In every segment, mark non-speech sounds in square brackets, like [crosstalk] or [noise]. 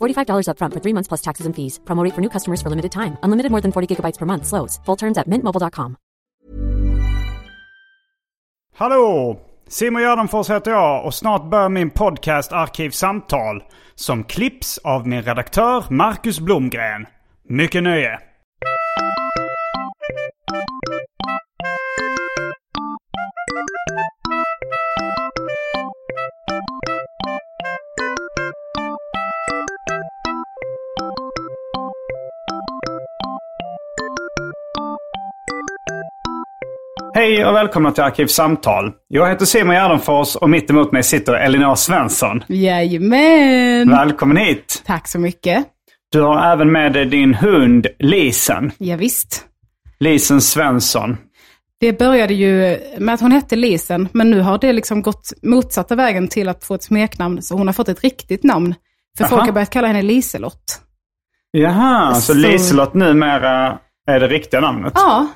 $45 upfront for three months plus taxes and fees. Promo rate for new customers for limited time. Unlimited more than 40 gigabytes per month. Slows. Full terms at mintmobile.com. Hallå! Simon Gärdenfors heter jag och snart börjar min podcast Arkivsamtal. Som klipps av min redaktör Marcus Blomgren. Mycket nöje! Hej och välkomna till Arkivsamtal. Jag heter Simon Gärdenfors och mitt emot mig sitter Elinor Svensson. Jajamän! Välkommen hit! Tack så mycket. Du har även med dig din hund Lisen. Ja, visst. Lisen Svensson. Det började ju med att hon hette Lisen, men nu har det liksom gått motsatta vägen till att få ett smeknamn. Så hon har fått ett riktigt namn. För Aha. folk har börjat kalla henne Liselott. Jaha, så, Så- Liselott numera är det riktiga namnet? Ja,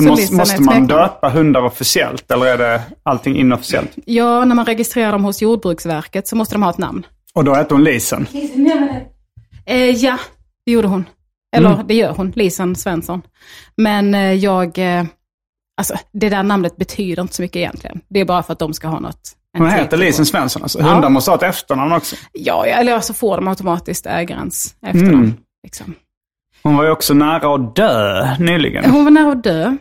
måste, måste man döpa hundar officiellt eller är det allting inofficiellt? Ja, när man registrerar dem hos Jordbruksverket så måste de ha ett namn. Och då heter hon Lisen? Eh, ja, det gjorde hon. Eller Mm. det gör hon, Lisen Svensson. Men eh, jag, eh, alltså det där namnet betyder inte så mycket egentligen. Det är bara för att de ska ha något. Hon heter. Lisen Svensson alltså? Ja. Hundar måste ha ett efternamn också. Ja, ja, eller så får de automatiskt ägarens efternamn. Mm. Liksom. Hon var ju också nära att dö nyligen. Hon var nära att dö.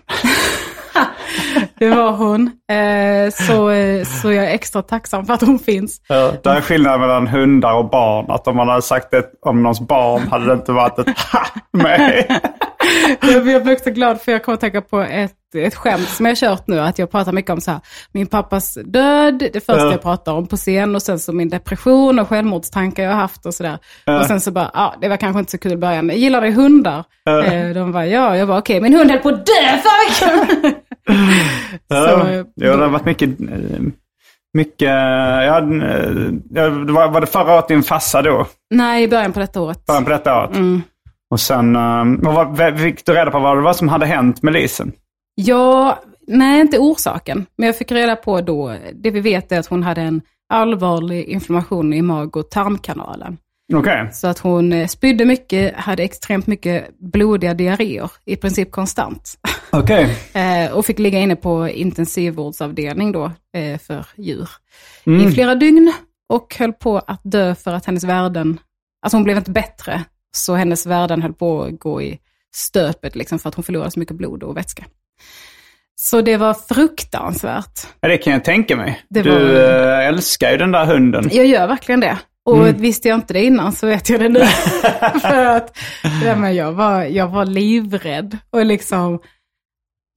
[laughs] det var hon. Eh, så, eh, så jag är extra tacksam för att hon finns. Ja, det är skillnad mellan hundar och barn. Att om man hade sagt det om någons barn hade det inte varit ett ha med. [laughs] Jag blev också glad för jag kommer att tänka på ett, ett skämt som jag har kört nu. Att jag pratar mycket om så här, min pappas död, det första Ja. jag pratar om på scen. Och sen så min depression och självmordstankar jag har haft och sådär. Och sen så bara, ja det var kanske inte så kul i början. Gillar dig hundar? Eh, de bara, ja. Jag bara, okej, min hund höll på att dö förra veckan. Ja, Så, ja, det har varit mycket... Mycket... Ja, eh, ja, det var, var det förra året din farsa då? Nej, i början på detta året. Början på detta året? Mm. Och sen... eh, vad, fick du reda på vad det var som hade hänt med Lisen? Ja, nej inte orsaken. Men jag fick reda på då, det vi vet är att hon hade en allvarlig inflammation i mag och tarmkanalen. Okej. Så att hon eh, spydde mycket, hade extremt mycket blodiga diarréer, i princip konstant. [laughs] Okej. Eh, och fick ligga inne på intensivvårdsavdelning då eh, för djur i flera dygn. Och höll på att dö för att hennes värden, alltså hon blev inte bättre, så hennes värden höll på att gå i stöpet liksom för att hon förlorade så mycket blod och vätska. Så det var fruktansvärt. Ja, det kan jag tänka mig. Det du var- älskar ju den där hunden. Jag gör verkligen det. Och visste jag inte det innan så vet jag det nu. [laughs] För att ja, men jag, var, jag var livrädd. Och liksom,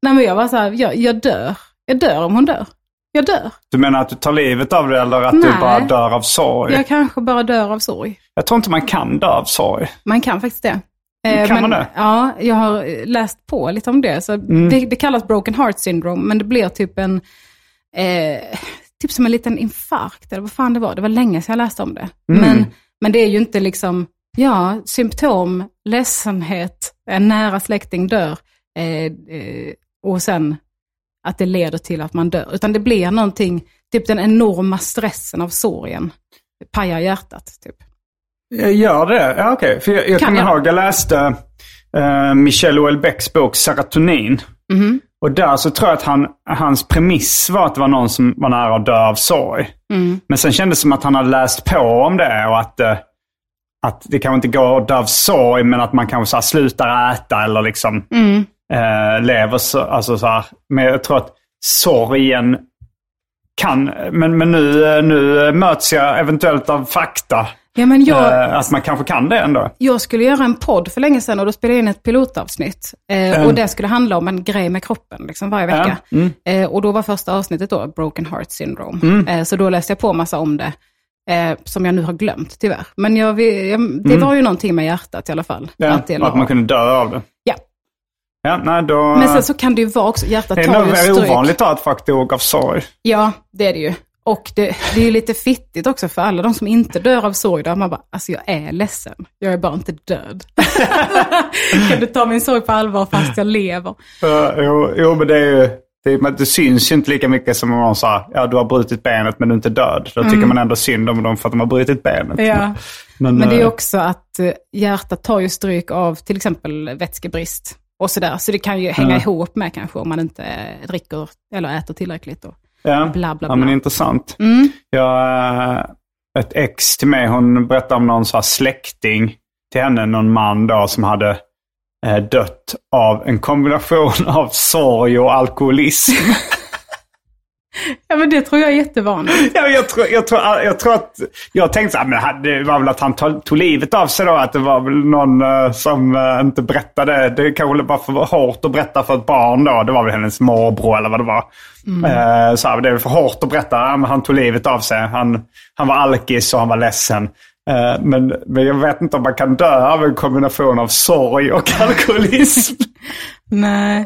nej men jag var så här, jag, jag dör. Jag dör om hon dör. Jag dör. Du menar att du tar livet av det eller att du Nej. bara dör av sorg? Jag kanske bara dör av sorg. Jag tror inte man kan dö av sorg. Man kan faktiskt det. Eh, Kan men, man det? Ja, jag har läst på lite om det. Så Mm. det, det kallas broken heart syndrome, men det blir typ en, eh, typ som en liten infarkt, eller vad fan det var. Det var länge sedan jag läste om det. Mm. Men, men det är ju inte liksom, ja, symptom, ledsenhet, en nära släkting dör, eh, eh, och sen att det leder till att man dör. Utan det blir någonting, typ den enorma stressen av sorgen. Pajar hjärtat, typ. Jag gör det? Ja, okej. För jag, jag Kan kommer jag? ihåg, jag läste, eh, Michel Houellebecqs bok Serotonin. Och där så tror jag att han, hans premiss var att det var någon som var nära att dö av sorg. Men sen kändes det som att han hade läst på om det och att, eh, att det kanske inte går att dö av sorg men att man kanske så här, slutar äta eller liksom eh, lever så, alltså så här. Men jag tror att sorgen kan, men, men nu, eh, nu möts jag eventuellt av fakta. Ja, men jag, Eh, att man kanske kan det ändå. jag skulle göra en podd för länge sedan och då spelade jag in ett pilotavsnitt. Eh, Och det skulle handla om en grej med kroppen liksom, varje vecka. Eh, och då var första avsnittet då Broken Heart Syndrome. Eh, så då läste jag på massa om det. Eh, som jag nu har glömt tyvärr. Men jag, jag, det var ju någonting med hjärtat i alla fall. Ja, att det att man kunde dö av det. ja. Ja, nej, då, Men sen så kan det ju vara också, hjärtat det är tar nog ju stryk. ovanligt då att folk dog av sorg. Ja, det är det ju. Och det, det är ju lite fittigt också för alla de som inte dör av sorg. Där man bara, alltså jag är ledsen. Jag är bara inte död. [laughs] kan du ta min sorg på allvar fast jag lever? Uh, jo, jo, men det är ju... Det, det syns ju inte lika mycket som om någon sa ja du har brutit benet men du är inte död. Då tycker man ändå synd om dem för att de har brutit benet. Mm. Ja. Men, Men det är eh, också att eh, hjärtat tar ju stryk av till exempel vätskebrist och sådär. Så det kan ju hänga ihop med kanske om man inte dricker eller äter tillräckligt. Och ja, bla, bla, Ja, men bla. intressant. Mm. Jag, eh, ett ex till mig, hon berättade om någon så släkting till henne, någon man då som hade eh, dött av en kombination [laughs] av sorg och alkoholism. [laughs] Ja men det tror jag är jättevanligt. [laughs] Ja, jag, tror, jag, tror, jag tror att... Jag tänkte så här, men det var väl att han tog, tog livet av sig då. Att det var väl någon eh, som eh, inte berättade. Det kanske var för hårt att berätta för ett barn då. Det var väl hennes morbror eller vad det var. Eh, så här, det är för hårt att berätta. Han tog livet av sig. Han, han var alkis och han var ledsen. Men, men jag vet inte om man kan dö av en kombination av sorg och [laughs] alkoholism. Nej.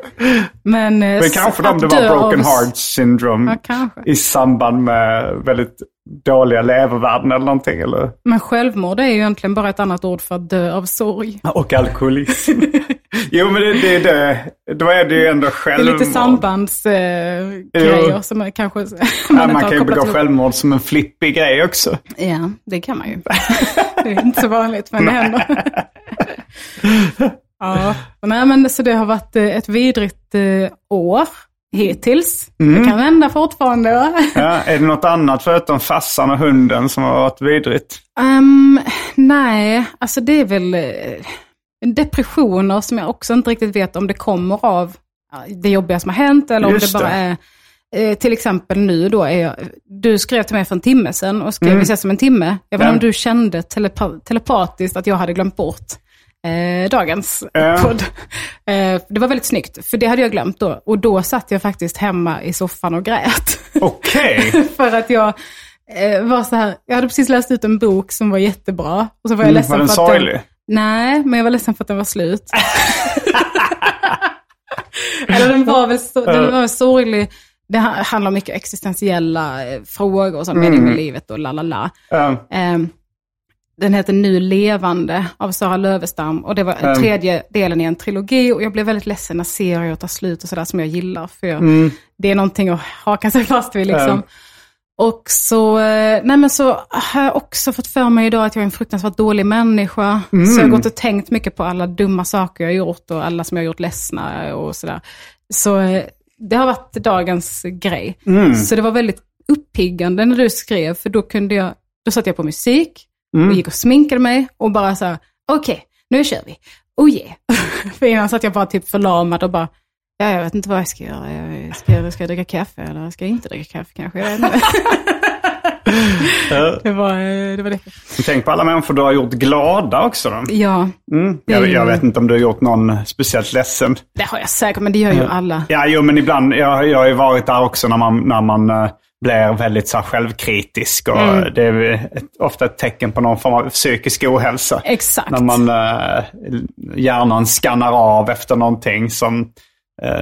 Men, eh, Men kanske om det var broken heart syndrome. Ja. I samband med väldigt dåliga levervärden eller någonting. Eller? Men självmord är ju egentligen bara ett annat ord för att dö av sorg. Och alkoholism. [laughs] jo men det, det är det. Då är det ju ändå Det är självmord. lite sambandsgrejer eh, som är kanske... [laughs] Ja, inte man kan ju begå ihop. självmord som en flippig grej också. Ja, det kan man ju. [laughs] det är inte så vanligt, men det händer. Ja, nej, men så det har varit eh, ett vidrigt eh, år hittills. Det kan hända fortfarande. Ja, är det något annat förutom fassan och hunden som har varit vidrigt? Ehm, nej, alltså det är väl eh, depressioner som jag också inte riktigt vet om det kommer av det jobbiga som har hänt eller om Just det bara är till exempel nu då, är jag, du skrev till mig för en timme sedan och skrev vi ses om en timme. Jag vet inte om du kände telepa- telepatiskt att jag hade glömt bort eh, dagens Ja. podd. Eh, det var väldigt snyggt, för det hade jag glömt då. Och då satt jag faktiskt hemma i soffan och grät. [laughs] Okej. för att jag eh, var så här, jag hade precis läst ut en bok som var jättebra. Och så var jag Mm, ledsen var den för att sorglig? Den, nej, men jag var ledsen för att den var slut. [laughs] Eller den var väl, så, den var väl sorglig. Det ha- handlar om mycket existentiella eh, frågor och sån mening med livet och la la la. Den heter Nu levande av Sara Lövestam och det var Mm. tredje delen i en trilogi och jag blev väldigt ledsen när serier tar slut och sådär som jag gillar. För jag, Mm. det är någonting att haka sig fast vid liksom. Och så, eh, nej men så har jag också fått för mig idag att jag är en fruktansvärt dålig människa. Så jag har gått och tänkt mycket på alla dumma saker jag har gjort och alla som jag har gjort ledsna och sådär. Så eh, det har varit dagens grej. Så det var väldigt uppiggande när du skrev, för då kunde jag, då satte jag på musik och gick och sminkade mig och bara så här, okej, nu kör vi. Oh yeah. [laughs] för innan satt jag bara typ förlamad och bara, ja, jag vet inte vad jag ska göra. Jag ska, jag ska jag dricka kaffe eller ska jag inte dricka kaffe kanske? Jag inte. [laughs] det var eh, det. Var det. Tänk på alla människor du har gjort glada också. Då. Ja, Mm. Jag, jag vet inte om du har gjort någon speciellt ledsen. det har jag säkert, men det gör ju alla. Ja, jo, men ibland. Jag, jag har ju varit där också när man, när man eh, blir väldigt så här, självkritisk. Och Mm. Det är ett, ofta ett tecken på någon form av psykisk ohälsa. Exakt. När man, eh, hjärnan skannar av efter någonting som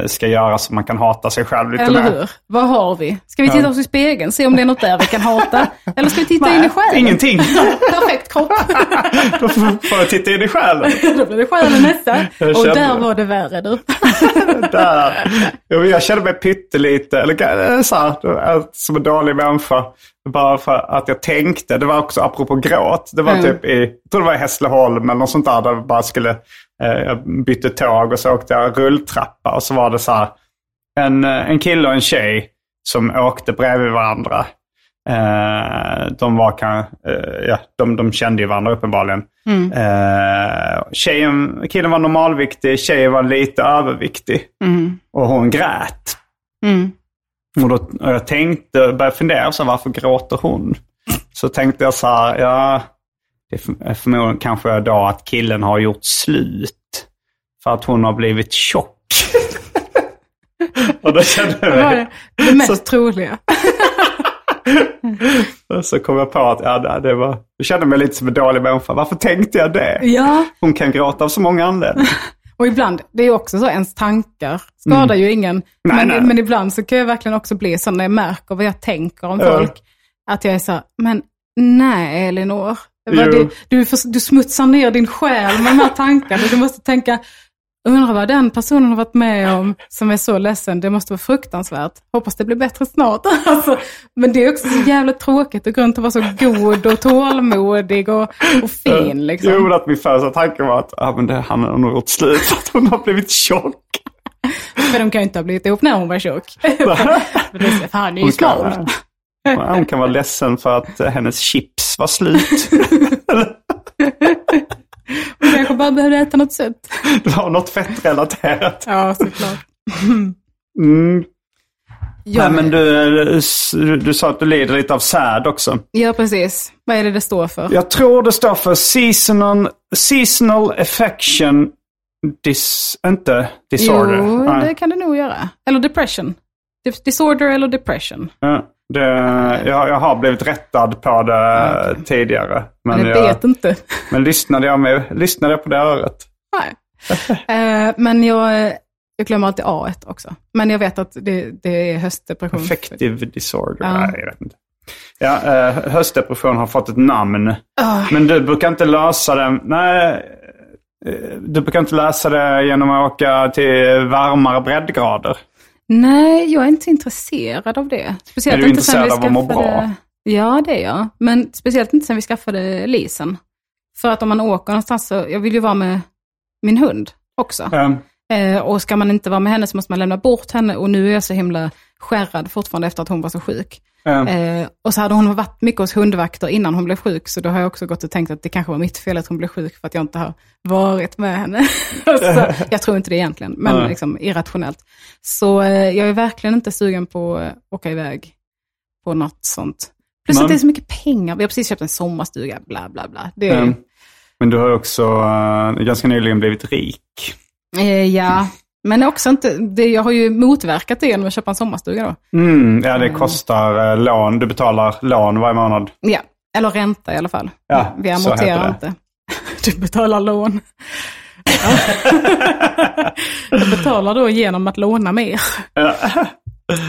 ska göra så man kan hata sig själv lite Eller mer. hur? Vad har vi? Ska vi titta oss i spegeln, se om det är något där vi kan hata? Eller ska vi titta Nej, in i själen? ingenting. [laughs] Perfekt kropp. [laughs] Då får jag titta in i själen. [laughs] Då blir det själen nästa. Jag Och kände där var det värre du. Där. Jag kände mig pyttelite, eller eh, så här, eh, som en dålig människa. Bara för att jag tänkte, det var också apropå gråt. Det var Mm. typ i, jag tror det var i Hässleholm eller något sånt där. Där jag bara skulle, eh, jag bytte tåg och så åkte jag rulltrappa. Och så var det så här, en, eh, en kille och en tjej som åkte bredvid varandra. Eh, de var kan, eh, ja, de, de kände ju varandra uppenbarligen. Eh, tjejen, killen var normalviktig, tjejen var lite överviktig. Och hon grät. Mm. Och, då, och jag tänkte, började fundera så här, varför gråter hon? Så tänkte jag så här, ja, det är för- är förmodligen kanske då att killen har gjort slut. För att hon har blivit tjock. och då kände Det var jag det, det mest troliga. så kom jag på att ja, det- det var, jag kände mig lite som en dålig människa. Varför tänkte jag det? Ja, Hon kan gråta av så många anledningar. Och ibland, det är också så, ens tankar skadar ju ingen. Mm. Nej, men, nej. men ibland så kan jag verkligen också bli så när jag märker vad jag tänker om Ja. folk. Att jag är så, här, men nej Elinor. Du, du, du smutsar ner din själ med de här tankarna. Du måste tänka, undrar vad den personen har varit med om som är så ledsen. Det måste vara fruktansvärt. Hoppas det blir bättre snart. [laughs] Alltså, men det är också så jävla tråkigt att gå runt och vara så god och tålmodig och, och fin. Liksom. Jo, men att min första tanke var att ja, men det, han har nog gjort slut för [laughs] att hon har blivit tjock. För de kan ju inte ha blivit ihop när hon var tjock. [laughs] För det fan, det är ju smal. hon kan vara ledsen för att eh, hennes chips var slut. Bara behövde äta något sött. [laughs] Det var något fettrelaterat. Ja, såklart. [laughs] Mm. Ja, Nej, men du, du, du sa att du lider lite av SAD också. ja, precis. Vad är det det står för? Jag tror det står för seasonal, seasonal affection dis, inte disorder. Jo, Nej. det kan det nog göra. Eller depression. Dis- Disorder eller depression. Ja, det, jag, jag har blivit rättad på det tidigare. Men, Men jag jag, vet inte. men lyssnade, jag med, lyssnade jag på det örat? Nej. Eh, men jag, jag glömmer alltid A också. Men jag vet att det, det är höstdepression. Affective disorder? Ja. Nej, jag vet inte. Ja, eh, höstdepression har fått ett namn. Ah. Men du brukar inte lösa det. Nej, eh, du brukar inte lösa det genom att åka till varmare breddgrader. Nej, jag är inte intresserad av det. Speciellt Är du inte sen vi intresserad av att må bra? Ja, det är jag. Men speciellt inte sen vi skaffade leasen. För att om man åker någonstans så, jag vill ju vara med min hund också. Eh, Eh, och ska man inte vara med henne så måste man lämna bort henne. Och nu är jag så himla skärrad fortfarande efter att hon var så sjuk. eh, Eh, och så hade hon varit mycket hos hundvakter innan hon blev sjuk. Så då har jag också gått och tänkt att det kanske var mitt fel att hon blev sjuk för att jag inte har varit med henne. [laughs] så, [laughs] jag tror inte det egentligen, men Nej. liksom irrationellt. Så eh, jag är verkligen inte sugen på att åka iväg på något sånt. Plus Men- att det är så mycket pengar. Vi har precis köpt en sommarstuga, bla bla bla. Det är, eh, men du har också eh, ganska nyligen blivit rik. eh, ja, men också inte, det, jag har ju motverkat det genom att köpa en sommarstuga då. Mm, ja, det kostar eh, lån. Du betalar lån varje månad. Ja, eller ränta i alla fall. Ja, Vi amorterar inte. [laughs] Du betalar lån. Jag [laughs] betalar då genom att låna mer.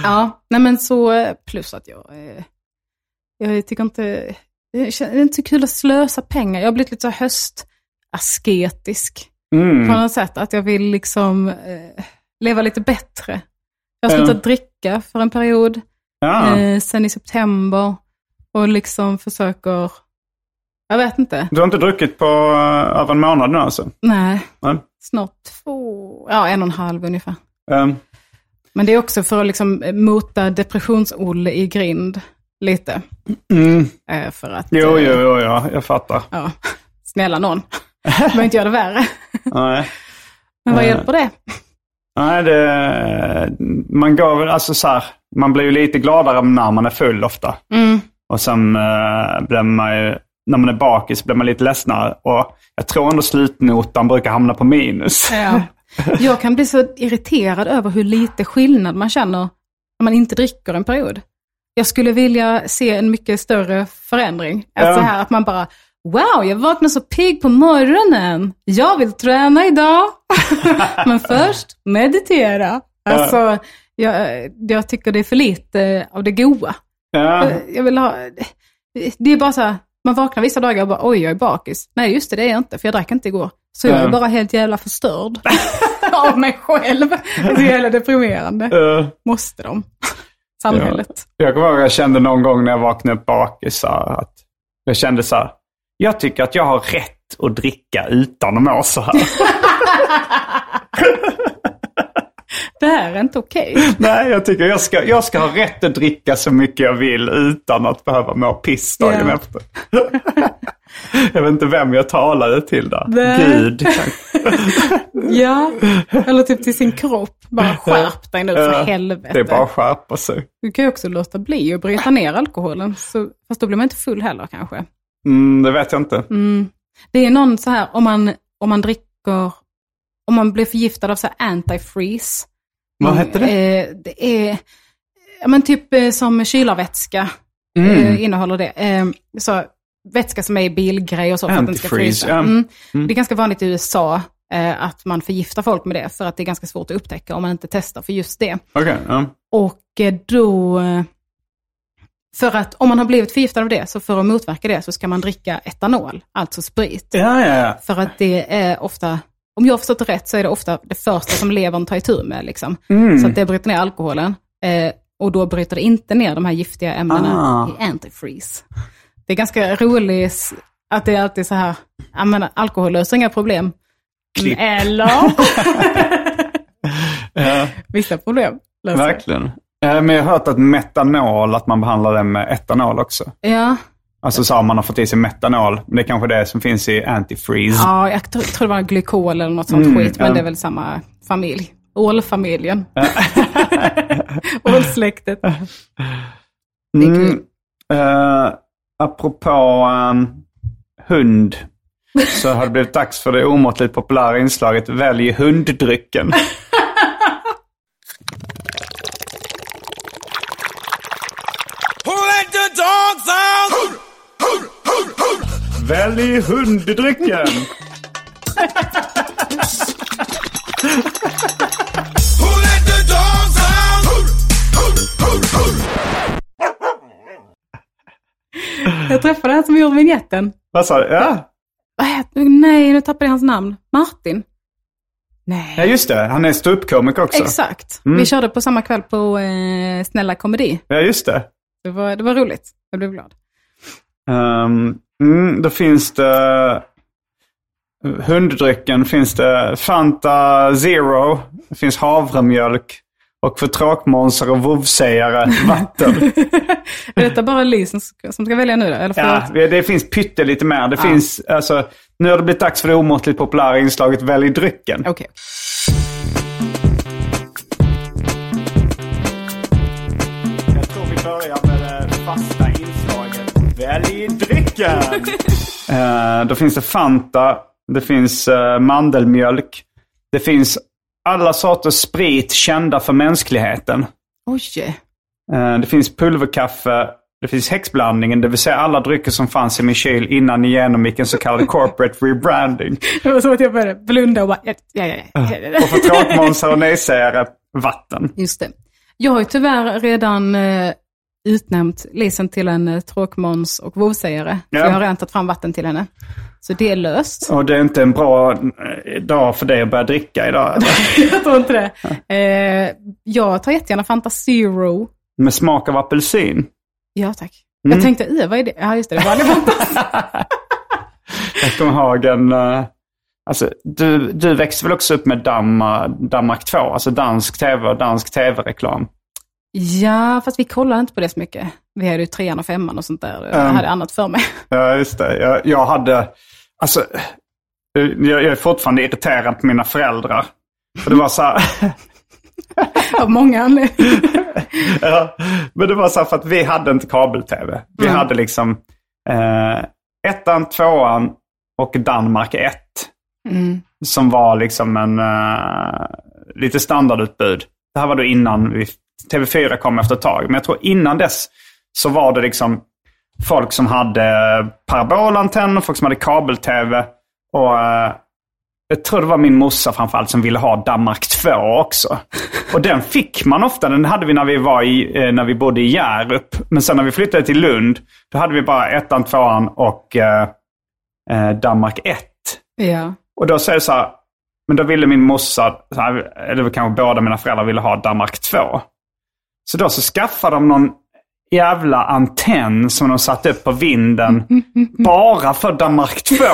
Ja, nej men så plus att jag, eh, jag tycker inte, det är inte så kul att slösa pengar. Jag har blivit lite så höstasketisk Mm. på något sätt. Att jag vill liksom eh, leva lite bättre. Jag har slutat dricka för en period, Ja. eh, sen i september. Och liksom försöker, jag vet inte, Du har inte druckit på eh, över en månad nu alltså? nej, Nej. snart två, ja en och en halv ungefär. Um, Men det är också för att liksom mota depressions-Olle i grind lite. mm. Eh, för att, Jo, eh, jo, jo, ja, jag fattar. Ja, [laughs] snälla någon. Behöver inte göra det värre. Nej. Men vad Eh. hjälper det? Nej, det, man går väl, alltså så här, man blir ju lite gladare när man är full ofta. Mm. Och sen eh, blir man ju, när man är bakis blir man lite ledsnare. Och jag tror ändå slutnotan brukar hamna på minus. Ja. [laughs] Jag kan bli så irriterad över hur lite skillnad man känner när man inte dricker en period. Jag skulle vilja se en mycket större förändring. Att, Ja. så här, att man bara, wow, jag vaknar så pigg på morgonen. Jag vill träna idag. [laughs] Men först meditera. Alltså, jag, jag tycker det är för lite av det goa. Ja, Jag vill ha... Det är bara så här, man vaknar vissa dagar och bara oj, jag är bakis. Nej, just det, det är jag inte, för jag drack inte igår. Så jag är Ja. bara helt jävla förstörd [laughs] av mig själv. Det är så jävla deprimerande. eh, Måste de? samhället. Jag kommer ihåg jag kände någon gång när jag vaknade upp bakis att jag kände så här. Jag tycker att jag har rätt att dricka utan att må så här. [laughs] Det här är inte okej. Nej, jag tycker jag ska, jag ska ha rätt att dricka så mycket jag vill utan att behöva må piss dagen Ja. efter. [laughs] jag vet inte vem jag talade till där. Nej. Gud. [laughs] Ja, eller typ till sin kropp. Bara skärp dig nu för helvete. Det är bara att skärpa sig. Du kan ju också låta bli att bryta ner alkoholen. Så, fast då blir man inte full heller kanske. Mm, det vet jag inte. Det är någon så här, om man, om man dricker, om man blir förgiftad av så antifreeze. Vad Mm, hette det? Eh, det är, ja, men typ eh, som kylarvätska Mm. eh, innehåller det. Eh, så, vätska som är i bilgrej och så för att den ska frysa. ja. Mm. Det är ganska vanligt i USA att man förgiftar folk med det för att det är ganska svårt att upptäcka om man inte testar för just det. Okej, ja. Och då, för att om man har blivit förgiftad av det, så för att motverka det så ska man dricka etanol, alltså sprit. Ja, ja, ja. För att det är ofta, om jag har förstått det rätt, så är det ofta det första som levern tar itu med. Liksom. Mm. Så att det bryter ner alkoholen. Eh, och då bryter det inte ner de här giftiga ämnena Ah. i antifreeze. Det är ganska roligt att det är alltid så här, ja men alkohol löser inga problem. Klipp. Eller? [laughs] ja Vissa problem löser verkligen. Eh, Men jag har hört att metanol, att man behandlar det med etanol också. Ja, Alltså så man har fått i sig metanol. Men det är kanske det som finns i antifreeze. Ja, jag tror, det var glykol eller något sånt Mm, skit, men ja. det är väl samma familj. Ålfamiljen. [laughs] Ålsläktet. Mm. Eh, apropå ehm, hund. Så har det blivit dags för det omåttligt populära inslaget Välj hunddrycken. [laughs] Who let the dogs out? Välj hunddrycken! Who let the dogs out? Jag träffade han som gjorde vignetten. Vad sa du? Ja. Nej, nu tappade jag hans namn. Martin? Nej. ja, just det. Han är ståuppkomiker också. Exakt. Mm. Vi körde på samma kväll på eh, Snälla Komedi. Ja, just det. Det var, det var roligt. Jag blev glad. Um, mm, då finns det hunddrycken, finns det Fanta Zero, det finns havremjölk och för tråkmånsar och vovsägare vatten. [laughs] Är detta bara Li som ska, som ska välja nu då? Eller får ja, det finns pyttelite mer. Det finns, alltså, nu har det blivit dags för det omåttligt populära inslaget Välj drycken. Okej. Fasta inslaget. Välj drycken! [laughs] Eh, då finns det Fanta, det finns eh, mandelmjölk. Det finns alla sorters sprit kända för mänskligheten. Oj. Eh, det finns pulverkaffe, det finns häxblandningen, det vill säga alla drycker som fanns i min kyl innan ni genomgick en så kallad [laughs] corporate rebranding. Det var som att jag började blunda och bara... Ja, ja, ja. Och för tråkmånsar och nejsägare, vatten. Just det. Jag har ju tyvärr redan eh, utnämnt Lisen till en eh, tråkmåns och vovsägare. Ja. Så jag har redan tagit fram vatten till henne. Så det är löst. Och det är inte en bra eh, dag för dig att börja dricka idag. [laughs] Jag tror inte det. Eh, jag tar jättegärna Fanta Zero. Med smak av apelsin. Ja, tack. Mm. Jag tänkte, vad är det? Ja, just det. Det var [laughs] Fanta. Jag kommer ihåg en... Alltså, du, du växte väl också upp med Danmark 2, alltså dansk tv och dansk tv-reklam. Ja, fast vi kollade inte på det så mycket. Vi hade ju trean och femman och sånt där. Jag Mm. hade annat för mig. [laughs] Ja, just det. Jag, jag hade... Alltså, jag, jag är fortfarande irriterad på mina föräldrar. För det var så här... [laughs] Av många anledningar. [laughs] ja, men det var så här för att vi hade inte kabel-tv. Vi hade liksom eh, ettan, tvåan och Danmark 1. Som var liksom en eh, lite standardutbud. Det här var då innan vi, TV4 kom efter ett tag. Men jag tror innan dess så var det liksom folk som hade parabolantenner, folk som hade kabel-tv. Och eh, jag tror det var min morsa framförallt som ville ha Danmark 2 också. [laughs] Och den fick man ofta. Den hade vi när vi, var i, eh, när vi bodde i Hjärup. Men sen när vi flyttade till Lund, då hade vi bara ettan, tvåan och eh, eh, Danmark 1. Ja. Och då säger jag så här, men då ville min morsa, eller kanske båda mina föräldrar ville ha Danmark 2. Så då så skaffade de någon jävla antenn som de satte upp på vinden [laughs] bara för Danmark 2.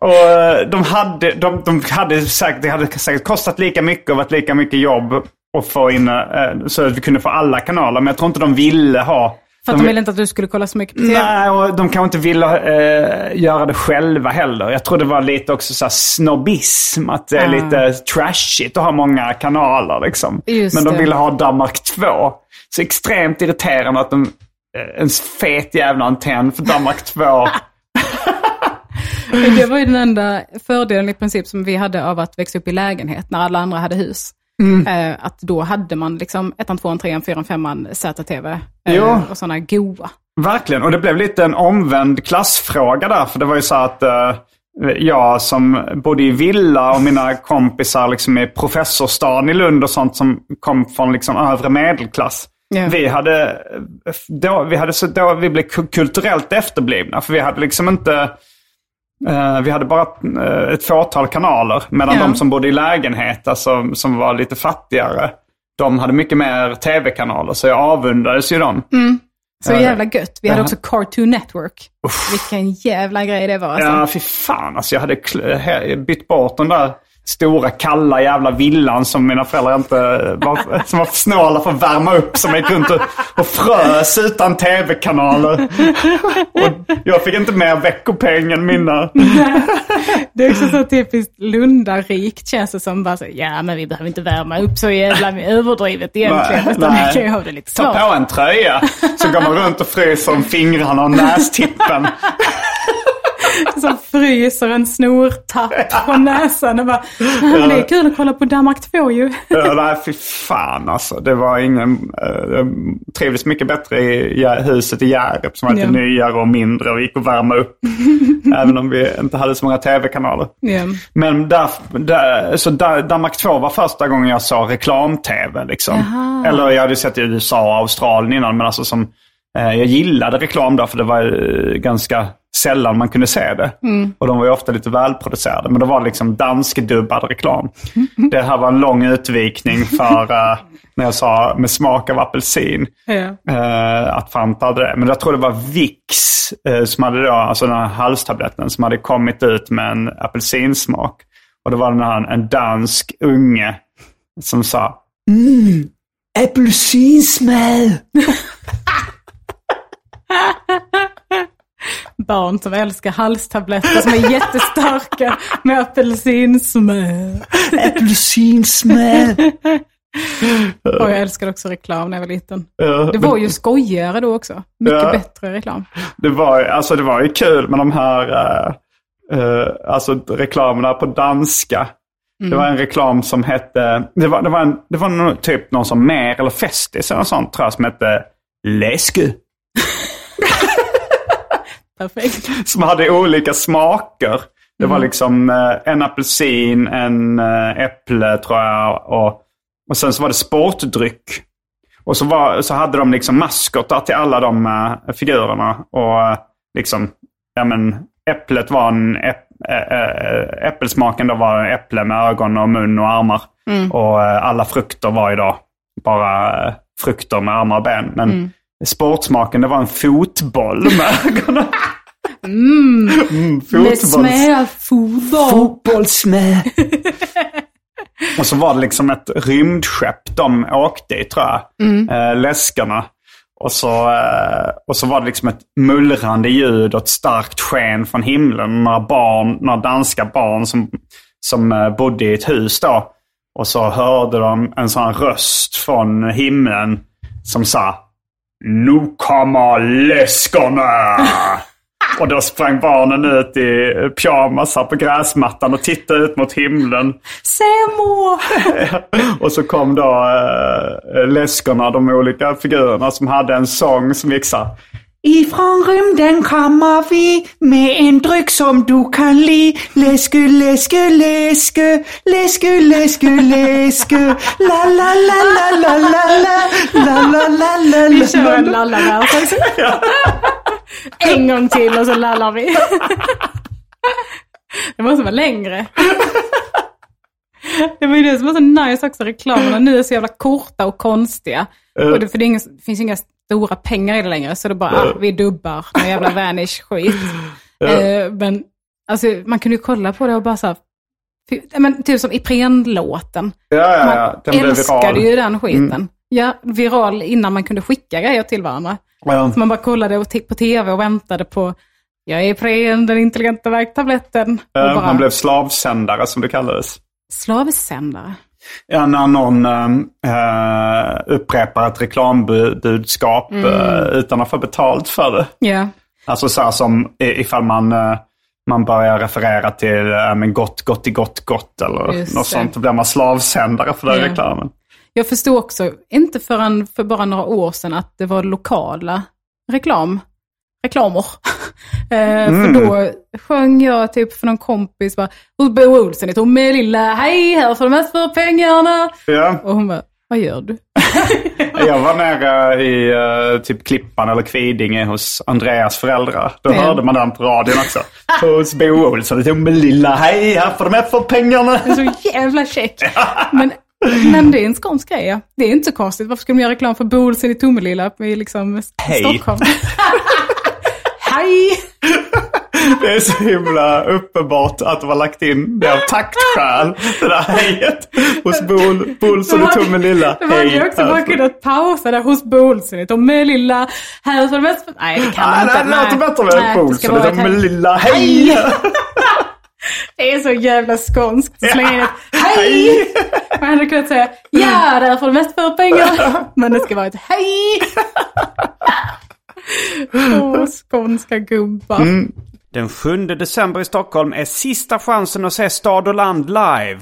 Och eh, de hade, de, de hade säkert, det hade säkert kostat lika mycket och varit lika mycket jobb att få in eh, så att vi kunde få alla kanaler. Men jag tror inte de ville ha För att de ville inte att du skulle kolla så mycket på tv. Nej, och de kanske inte ville eh, göra det själva heller. Jag tror det var lite också så snobbism. Att det är Ah. lite trashigt att ha många kanaler liksom. Just Men de det. ville ha Danmark 2. Så extremt irriterande att de... eh, En fet jävla antenn för Danmark 2. [laughs] Det var ju den enda fördelen i princip som vi hade av att växa upp i lägenhet när alla andra hade hus. Mm. Eh, att då hade man liksom ettan, tvåan, trean, fyran, femman, ZTV eh, Jo. och sådana goa. Verkligen, och det blev lite en omvänd klassfråga där. För det var ju så att eh, jag som bodde i villa och mina kompisar liksom i professorstan i Lund och sånt som kom från liksom övre medelklass. Ja. Vi hade, då, vi hade så då, vi blev ku- kulturellt efterblivna. För vi hade liksom inte, eh, vi hade bara eh, ett fåtal kanaler. Medan Ja. de som bodde i lägenhet, alltså, som var lite fattigare, de hade mycket mer tv-kanaler. Så jag avundades ju dem. Så Ja. jävla gött. Vi hade också Cartoon Network. Vilken jävla grej det var alltså. Ja, fy fan. Alltså, jag hade bytt bort den där stora kalla jävla villan som mina föräldrar inte var, [laughs] som var för snåla för att värma upp. Som gick runt och, och frös utan tv-kanaler. Och jag fick inte mer veckopeng än mina. [laughs] Det är också så typiskt Lundarikt känns det som. Bara så, ja, men vi behöver inte värma upp så jävla överdrivet egentligen. Nej, utan vi kan ju ha det lite Ta svårt. på en tröja så går man runt och fryser om fingrarna och nästippen. [laughs] Som fryser en snortapp från näsan och bara, "Ah, det är kul att kolla på Danmark 2 ju. Ja, nej, fy fan alltså. Det var ingen... eh, Jag trivdes mycket bättre i huset i Hjärup som var lite Ja. nyare och mindre och gick att värma upp. [laughs] även om vi inte hade så många tv-kanaler. Ja. Men där, där, så där, Danmark 2 var första gången jag såg reklam-tv. Liksom. Eller jag hade sett i USA och Australien innan. Men alltså som, jag gillade reklam där för det var eh, ganska sällan man kunde se det. Och de var ju ofta lite välproducerade. Men det var liksom danskdubbad reklam. [laughs] Det här var en lång utvikning för eh, när jag sa med smak av apelsin. Ja. Eh, att Fanta hade det. Men jag tror det var Vicks eh, som hade då, alltså den här halstabletten som hade kommit ut med en apelsinsmak. Och det var den här, en dansk unge som sa Mm, apelsinsmak. [laughs] [laughs] Barn som älskar halstabletter som är jättestarka med apelsinsmör. [laughs] Apelsinsmak. Och jag älskade också reklam när jag var liten. Ja, Det var ju skojigare då också. Mycket Ja. bättre reklam. det, var, alltså det var ju kul med de här eh, eh, alltså reklamerna på danska. Det var en reklam som hette, det var, det var, en, det var nog typ någon som Mer eller Festis eller sånt tror jag som hette Läsky. Perfekt. [laughs] som hade olika smaker. Det var liksom eh, en apelsin, en eh, äpple tror jag och, och sen så var det sportdryck. Och så, var, så hade de liksom maskotar till alla de eh, figurerna. Och liksom, ja men äpplet var en äpp, ä- ä- äppelsmaken då var äpple med ögon och mun och armar. Och eh, alla frukter var ju då bara frukter med armar och ben. Men sportsmaken det var en fotboll med [laughs] ögonen. Mm, Med fotbolls... smära fotboll. Fotbollsmäh. [laughs] och så var det liksom ett rymdskepp de åkte i tror jag. Eh, läskarna. Och så, eh, och så var det liksom ett mullrande ljud och ett starkt sken från himlen. Några barn, några danska barn som, som eh, bodde i ett hus då. Och så hörde de en sån röst från himlen som sa Nu kommer läskarna! Och då sprang barnen ut i pyjamas här på gräsmattan och tittade ut mot himlen. Semo! [laughs] Och så kom då äh, läskarna, de olika figurerna som hade en sång som gick så här. Ifrån rymden kommer vi med en dryck som du kan li. Läsku, läsku, läsku, läsku, läsku, läsku. La, la, la, la, la, la, la, la, la, la, la, Vi kör en la. lallavers. En gång till och så lallar vi. Det måste vara längre. Det var ju det som var så nice också, reklamerna nu är så jävla korta och konstiga. Och det, för det, är ingen, det finns inga stora pengar i det längre, så det bara, ah, vi dubbar någon jävla [laughs] vanish-skit. Eh, men alltså, man kunde ju kolla på det och bara så här, men, typ som Ipren-låten. Ja, ja, ja. Man Den blev älskade viral. ju den skiten. Ja, viral innan man kunde skicka grejer till varandra. Ja. Så man bara kollade på tv och väntade på, jag är Ipren, den intelligenta värktabletten. Eh, bara, Man blev slavsändare som det kallades. Slavsändare. Ja, när någon äh, upprepar ett reklambudskap eh, utan att få betalt för det. Ja. Alltså så här som ifall man, eh, man börjar referera till äh, men gott, gott i gott, gott eller Just något det. sånt. Då blir man slavsändare för den Ja. reklamen. Jag förstod också, inte förrän för bara några år sedan, att det var lokala reklam. Reklamer. Eh, För då sjöng jag typ för någon kompis bara, hos Bo Olsson i Tomelilla, hej här får du mest för pengarna. Ja. Och hon bara, vad gör du? [laughs] Jag var nere i eh, typ Klippan eller Kvidinge hos Andreas föräldrar. Då Ja. hörde man den på radion också. Hos Bo Olsson. Det med lilla hej, här får du med för pengarna. Det är så jävla check. [laughs] Men, men det är en skånsk grej. Ja. Det är inte så konstigt. Varför ska de göra reklam för Bo Olsson i Tomelilla i liksom Hej. Stockholm? [laughs] Hej! [laughs] Det är så himla uppenbart att de har lagt in det av taktskäl. Det där hejet hos Bo Bo Olsson i Tomelilla. De hade ju också bara kunnat pausa där hos Bo Olsson i Tomelilla. Här så mest... Nej, det kan Nej, man nej, inte. det låter bättre Nej, med Bo det ska Olsson i vara ett hej. [laughs] Det är så jävla skånskt. Slänga in ett hej! Man hade kunnat säga ja, där får du mest för pengar. [laughs] Men det ska vara ett hej! Åh, skånska gubbar. Den 7 december i Stockholm är sista chansen att se Stad och Land live.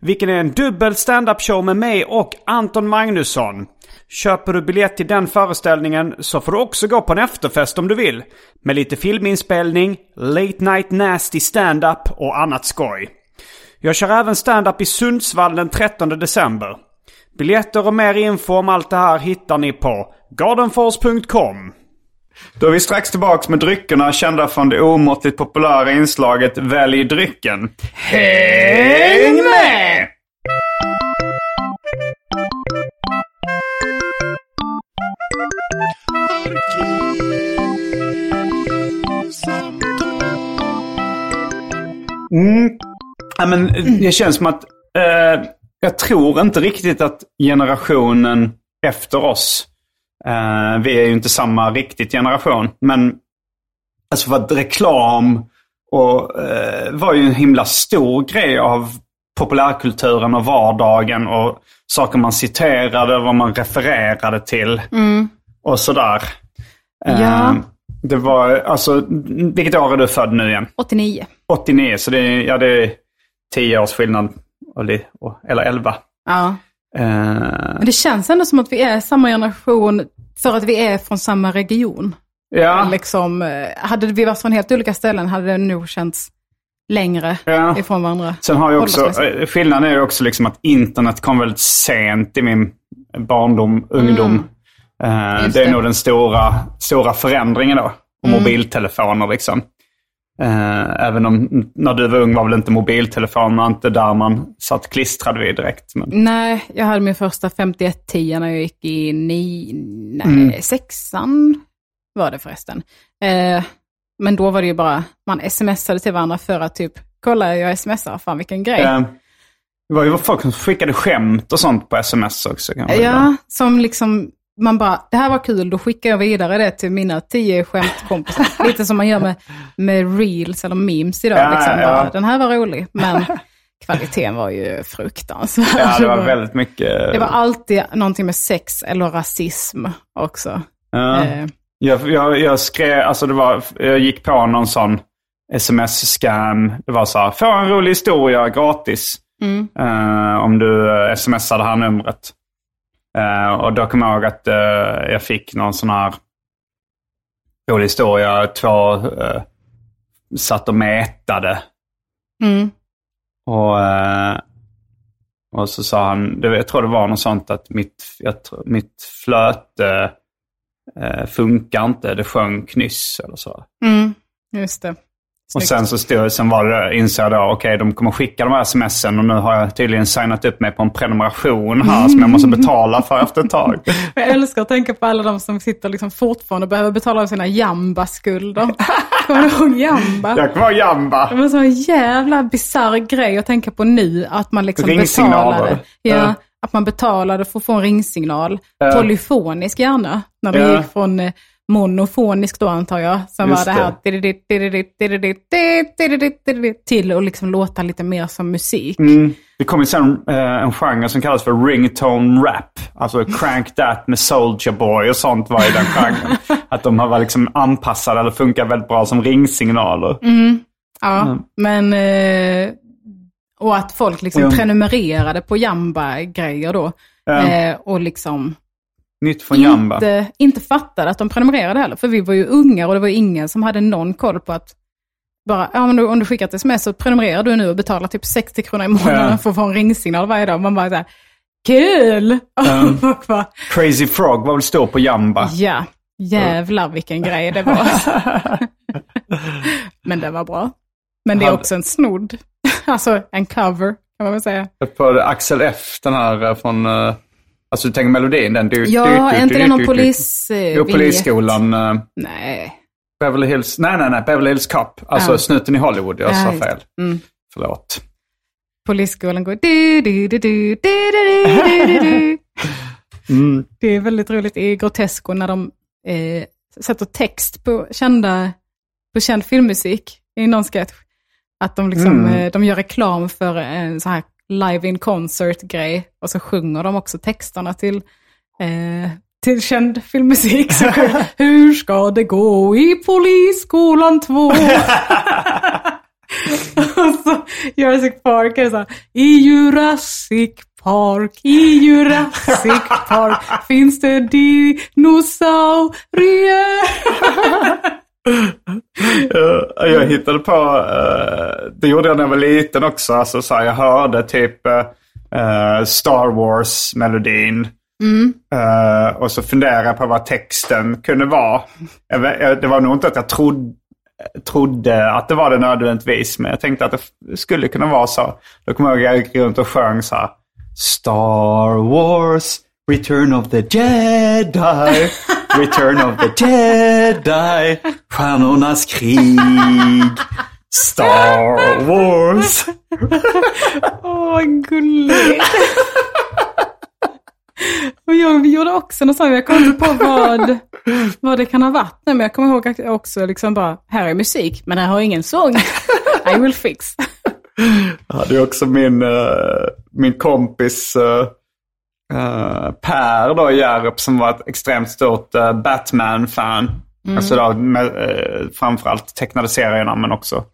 Vilken är en dubbel stand-up show med mig och Anton Magnusson. Köper du biljett till den föreställningen så får du också gå på en efterfest om du vill. Med lite filminspelning, late night nasty stand-up och annat skoj. Jag kör även stand-up i Sundsvall den 13 december. Biljetter och mer info om allt det här hittar ni på gardenfors.com. Då är vi strax tillbaka med dryckerna kända från det omåttligt populära inslaget Välj drycken. Häng med! Mm. Ja, men det känns som att eh, jag tror inte riktigt att generationen efter oss, eh, vi är ju inte samma riktigt generation, men alltså för att reklam och, eh, var ju en himla stor grej av populärkulturen och vardagen och saker man citerade, vad man refererade till och sådär. Eh, Ja. Det var, alltså, vilket år är du född nu igen? 89. 89, så det är, ja, det är 10 års skillnad. Eller 11. Ja. Eh, Men det känns ändå som att vi är samma generation för att vi är från samma region. ja, Liksom, eh, hade vi varit från helt olika ställen hade det nog känts längre Ja. ifrån varandra. sen har jag också, eh, skillnaden är också liksom att internet kom väldigt sent i min barndom, ungdom. Eh, Mm. Just det är det. Mm. nog den stora, stora förändringen då. Och mobiltelefoner liksom. Eh, även om när du var ung var väl inte mobiltelefonerna inte där man satt klistrad vid direkt. Men, Nej, jag hade min första 5110 när jag gick i ni, nej, Mm. sexan var det förresten. Eh, men då var det ju bara, man smsade till varandra för att typ, kolla jag smsar, fan vilken grej. eh, det var ju folk som skickade skämt och sånt på sms också. Ja, som liksom, man bara, det här var kul, då skickar jag vidare det till mina tio skämtkompisar. [laughs] Lite som man gör med, med reels eller memes idag. Ja, liksom, ja. Bara, Den här var rolig, men [laughs] kvaliteten var ju fruktansvärd. Ja, det var [laughs] väldigt mycket. det var alltid någonting med sex eller rasism också. Ja. Eh, Jag, jag, jag skrev, alltså det var, jag gick på någon sån sms-scam. Det var så här, få en rolig historia gratis. Eh, om du uh, smsar det här numret. Eh, och då kom jag ihåg att eh, jag fick någon sån här rolig historia. Två uh, satt och mätade. mm. Och, och så sa han, jag tror det var något sånt att mitt, jag, tror- mitt flöte funkar inte, det sjönk nyss eller så. Mm, just det. Och sen så stod, sen var det, insåg jag då, okej de kommer skicka de här smsen och nu har jag tydligen signat upp mig på en prenumeration här som jag måste betala för efter ett tag. [laughs] Jag älskar att tänka på alla de som sitter liksom fortfarande och behöver betala av sina Jamba-skulder. [laughs] Kommer du ihåg Jamba? Jag kommer ihåg Jamba. Det var en sån jävla bisarr grej att tänka på nu. Att man liksom betalade. Ja. Att man betalade för att få en ringsignal. Polyfonisk gärna. När det Ja. gick från eh, monofonisk då antar jag. Sen Just var det här till att liksom låta lite mer som musik. Mm. Det kom ju sen eh, en genre som kallas för ringtone rap. Alltså crank that med Soulja Boy och sånt var i den [laughs] genren. Att de har varit liksom anpassade eller funkar väldigt bra som ringsignaler. Ja, men... Eh, och att folk liksom prenumererade på Jamba-grejer då. Eh, och liksom Nytt från Jamba. inte, inte fattade att de prenumererade heller. För vi var ju unga och det var ingen som hade någon koll på att bara, ja men om du skickar ett sms så prenumererar du nu och betalar typ 60 kronor i månaden Ja. för att få en ringsignal varje dag. Man bara såhär, kul! Folk [laughs] bara, Crazy Frog var väl stor på Jamba. ja, jävlar vilken grej det var. [laughs] men det var bra. Men det är också en snodd. Alltså en cover kan man väl säga. På Axel F, den här eh, från... eh, Alltså du tänker melodin, den... Du, Ja, du, du, är inte det någon polis... eh, Jo? Polisskolan. eh, Nej. Beverly Hills... Nej, nej, nej. Beverly Hills Cop. Alltså Ja. snuten i Hollywood. Jag Ja, sa fel. Mm. Förlåt. Polisskolan går du, du, du, du, du, du, du, du. Mm. Det är väldigt roligt i Grotesco när de eh, sätter text på, kända, på känd filmmusik i någon sketch. Att de, liksom, Mm. eh, de gör reklam för en sån här live in concert-grej och så sjunger de också texterna till, eh, till känd filmmusik. Så [laughs] Hur ska det gå i Polisskolan 2? [laughs] och så Jurassic Park är så här, i Jurassic Park, i Jurassic Park [laughs] finns det dinosaurier. Jag hittade på, eh, det gjorde jag när jag var liten också. Alltså, så här, jag hörde typ eh, Star Wars-melodin. Eh, och så funderade jag på vad texten kunde vara. Det var nog inte att jag trodde, trodde att det var det nödvändigtvis. Men jag tänkte att det skulle kunna vara så. Då kommer jag ihåg jag gick runt och sjöng så här. Star Wars, Return of the Jedi, [laughs] Return of the Jedi, Stjärnornas krig, Star Wars. Åh, vad gulligt. Och jag gjorde också något sånt, jag kom inte på vad, vad det kan ha varit men jag kommer ihåg att jag också liksom bara, här är musik, men här har jag ingen sång. I will fix. Jag hade också min, eh, min kompis eh, Per då Hjärup som var ett extremt stort eh, Batman-fan. Alltså då, med, uh, framförallt tecknade serierna men också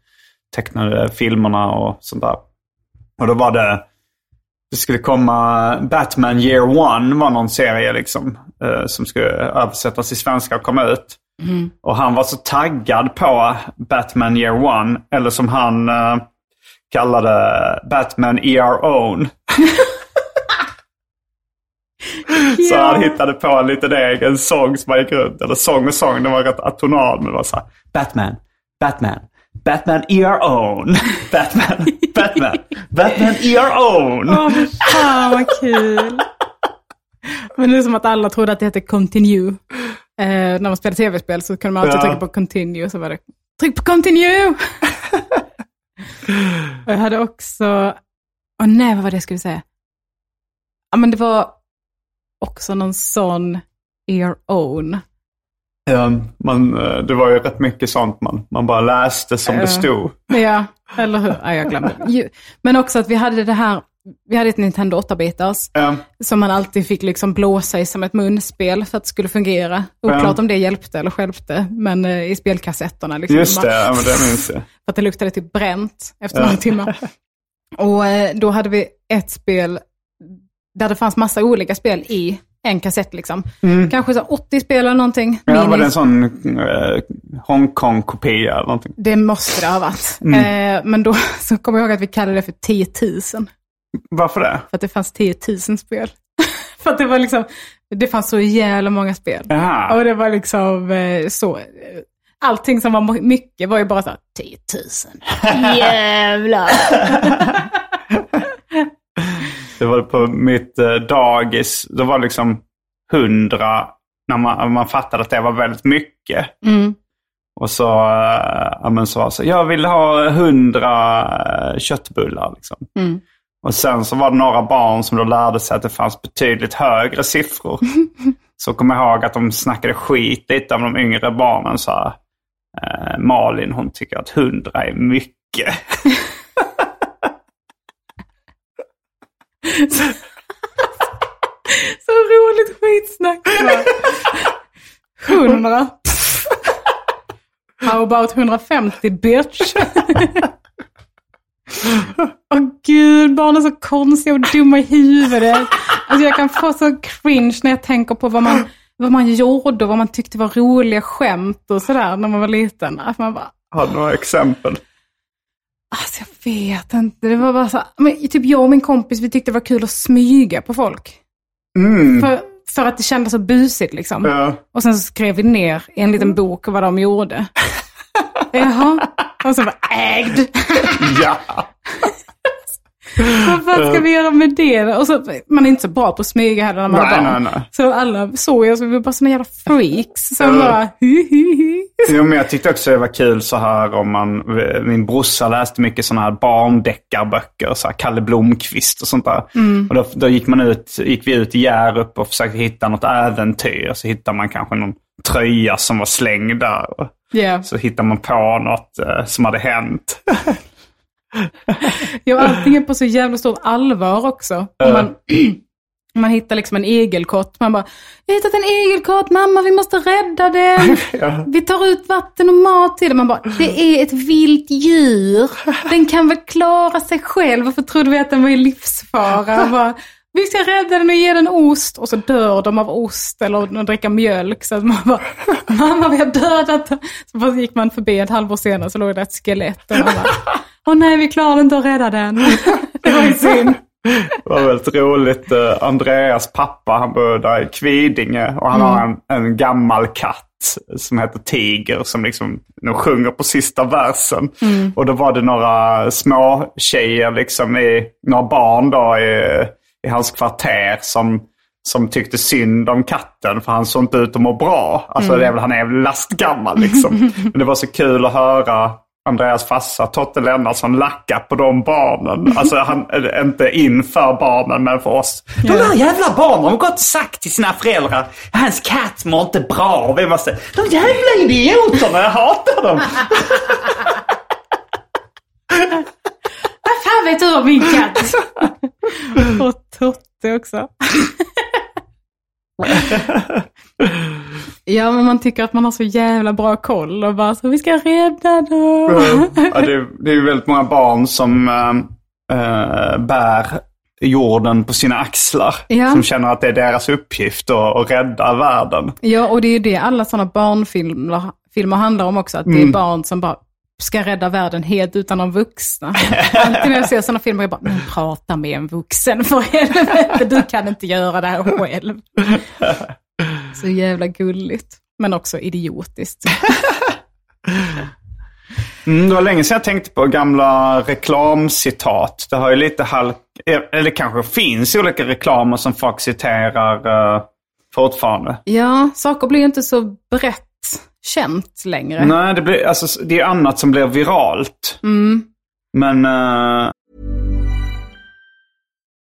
tecknade filmerna och sånt där. Och då var det, det skulle komma Batman Year One var någon serie liksom. eh, som skulle översättas till svenska och komma ut. Och han var så taggad på Batman Year One, eller som han eh, kallade Batman ER Own. [laughs] [laughs] Så han hittade på en liten egen sång som han gick runt. Eller sång och sång, den var rätt atonal. Men det var så här, Batman, Batman, Batman ER Own. [laughs] Batman, Batman, Batman ER Own. Åh, fy fan vad kul. [laughs] Men det är som att alla trodde att det hette continue. Eh, när man spelade tv-spel så kunde man alltid Ja. trycka på continue, så var det tryck på continue! jag hade också, åh nej, vad var det jag skulle säga? Ja, men det var också någon sån ear own. Ja, man, eh, det var ju rätt mycket sånt man, man bara läste som det Ja. stod. Ja, eller hur? Ja, jag glömde. Men också att vi hade det här, vi hade ett Nintendo 8-bitars. Ja. Som man alltid fick liksom blåsa i som ett munspel för att det skulle fungera. Oklart Ja. om det hjälpte eller stjälpte, men eh, i spelkassetterna. Liksom, Just bara- det, ja, men det minns jag. För att det luktade typ bränt efter några timmar. [laughs] Och eh, då hade vi ett spel där det fanns massa olika spel i en kassett liksom. Kanske så 80 spel eller någonting. Mm. Ja, var det en sån eh, Hongkong-kopia eller någonting? Det måste det ha varit. Mm. Eh, men då [laughs] så kommer jag ihåg att vi kallade det för 10 000. För Varför det? att det fanns 10 000 spel. [laughs] för att det var liksom, det fanns så jävla många spel. Jaha. Och det var liksom eh, så. eh, allting som var mycket var ju bara så här 10 000. [laughs] Jävlar. Det var på mitt eh, dagis, det var liksom hundra när man, man fattade att det var väldigt mycket. Och så, eh, ja, men så, så jag vill ha hundra eh, köttbullar. Liksom. Och sen så var det några barn som då lärde sig att det fanns betydligt högre siffror. [laughs] så kom jag ihåg att de snackade skit lite om de yngre barnen. Så här, eh, Malin hon tycker att hundra är mycket. [laughs] Så roligt skitsnack. Hundra. How about 150 bitch? Åh gud, barn är så konstiga och dumma i huvudet. Alltså jag kan få så cringe när jag tänker på vad man, vad man gjorde och vad man tyckte var roliga skämt och sådär när man var liten. Att man bara, Har du några exempel? Alltså jag vet inte. Det var bara så, men typ jag och min kompis vi tyckte det var kul att smyga på folk. För, för att det kändes så busigt liksom. Ja. Och sen så skrev vi ner i en liten bok vad de gjorde. [laughs] Jaha. Och så var ägd. Ja! [laughs] Vad fan ska vi göra med det? Och så, man är inte så bra på att smyga heller när man Nej, har barn. nej, nej. Så alla såg jag så vi var bara såna jävla freaks. Så bara hi, hi, hi. Jo, men jag tyckte också det var kul så här om man... Min brorsa läste mycket sådana här barndeckarböcker. Så här Kalle Blomqvist och sånt där. Och då, då gick, man ut, gick vi ut i Hjärup och försökte hitta något äventyr. Så hittade man kanske någon tröja som var slängd där. Ja. Så hittade man på något eh, som hade hänt. [laughs] [laughs] Ja, allting är på så jävla stort allvar också. Om man, [clears throat] man hittar liksom en igelkott. Man bara, jag har hittat en igelkott, mamma vi måste rädda den. [laughs] Vi tar ut vatten och mat till den. Man bara, det är ett vilt djur. Den kan väl klara sig själv. Varför trodde vi att den var i livsfara? Bara, vi ska rädda den och ge den ost. Och så dör de av ost eller de dricker mjölk. Så man bara, mamma vi har dödat den. Så gick man förbi ett halvår senare så låg det ett skelett. Och man bara, åh nej vi klarade inte att rädda den. [laughs] det var ju synd. Det var väldigt roligt. Eh, Andreas pappa, han bor där i Kvidinge och han har en, en gammal katt som heter Tiger som liksom de sjunger på sista versen. Och då var det några små tjejer liksom i, några barn då i, i hans kvarter som, som tyckte synd om katten för han såg inte ut att må bra. Alltså det är väl, han är väl lastgammal liksom. [laughs] Men det var så kul att höra Andreas farsa Totte Lennartsson lacka på de barnen. Alltså han, inte inför barnen men för oss. De där jävla barnen har gått och sagt till sina föräldrar hans katt mår inte bra. Och vi måste, de jävla idioterna, jag hatar dem. Vad fan vet du om min katt? [laughs] och Totte också. [laughs] ja, men man tycker att man har så jävla bra koll och bara så vi ska rädda dem. ja, det, är- det är väldigt många barn som äh, bär jorden på sina axlar. Ja. Som känner att det är deras uppgift att, att rädda världen. Ja, och det är ju det alla sådana barnfilmer filmer handlar om också. Att det är barn som bara ska rädda världen helt utan de vuxna. Alltid när jag ser sådana filmer, jag bara, men prata med en vuxen för helvete, du kan inte göra det här själv. Så jävla gulligt, men också idiotiskt. Mm, det var länge sedan jag tänkte på gamla reklamcitat. Det har ju lite halk... Eller kanske finns olika reklamer som folk citerar uh, fortfarande. Ja, saker blir ju inte så brett känt längre. Nej, det, blir, alltså, det är annat som blir viralt. Men eh,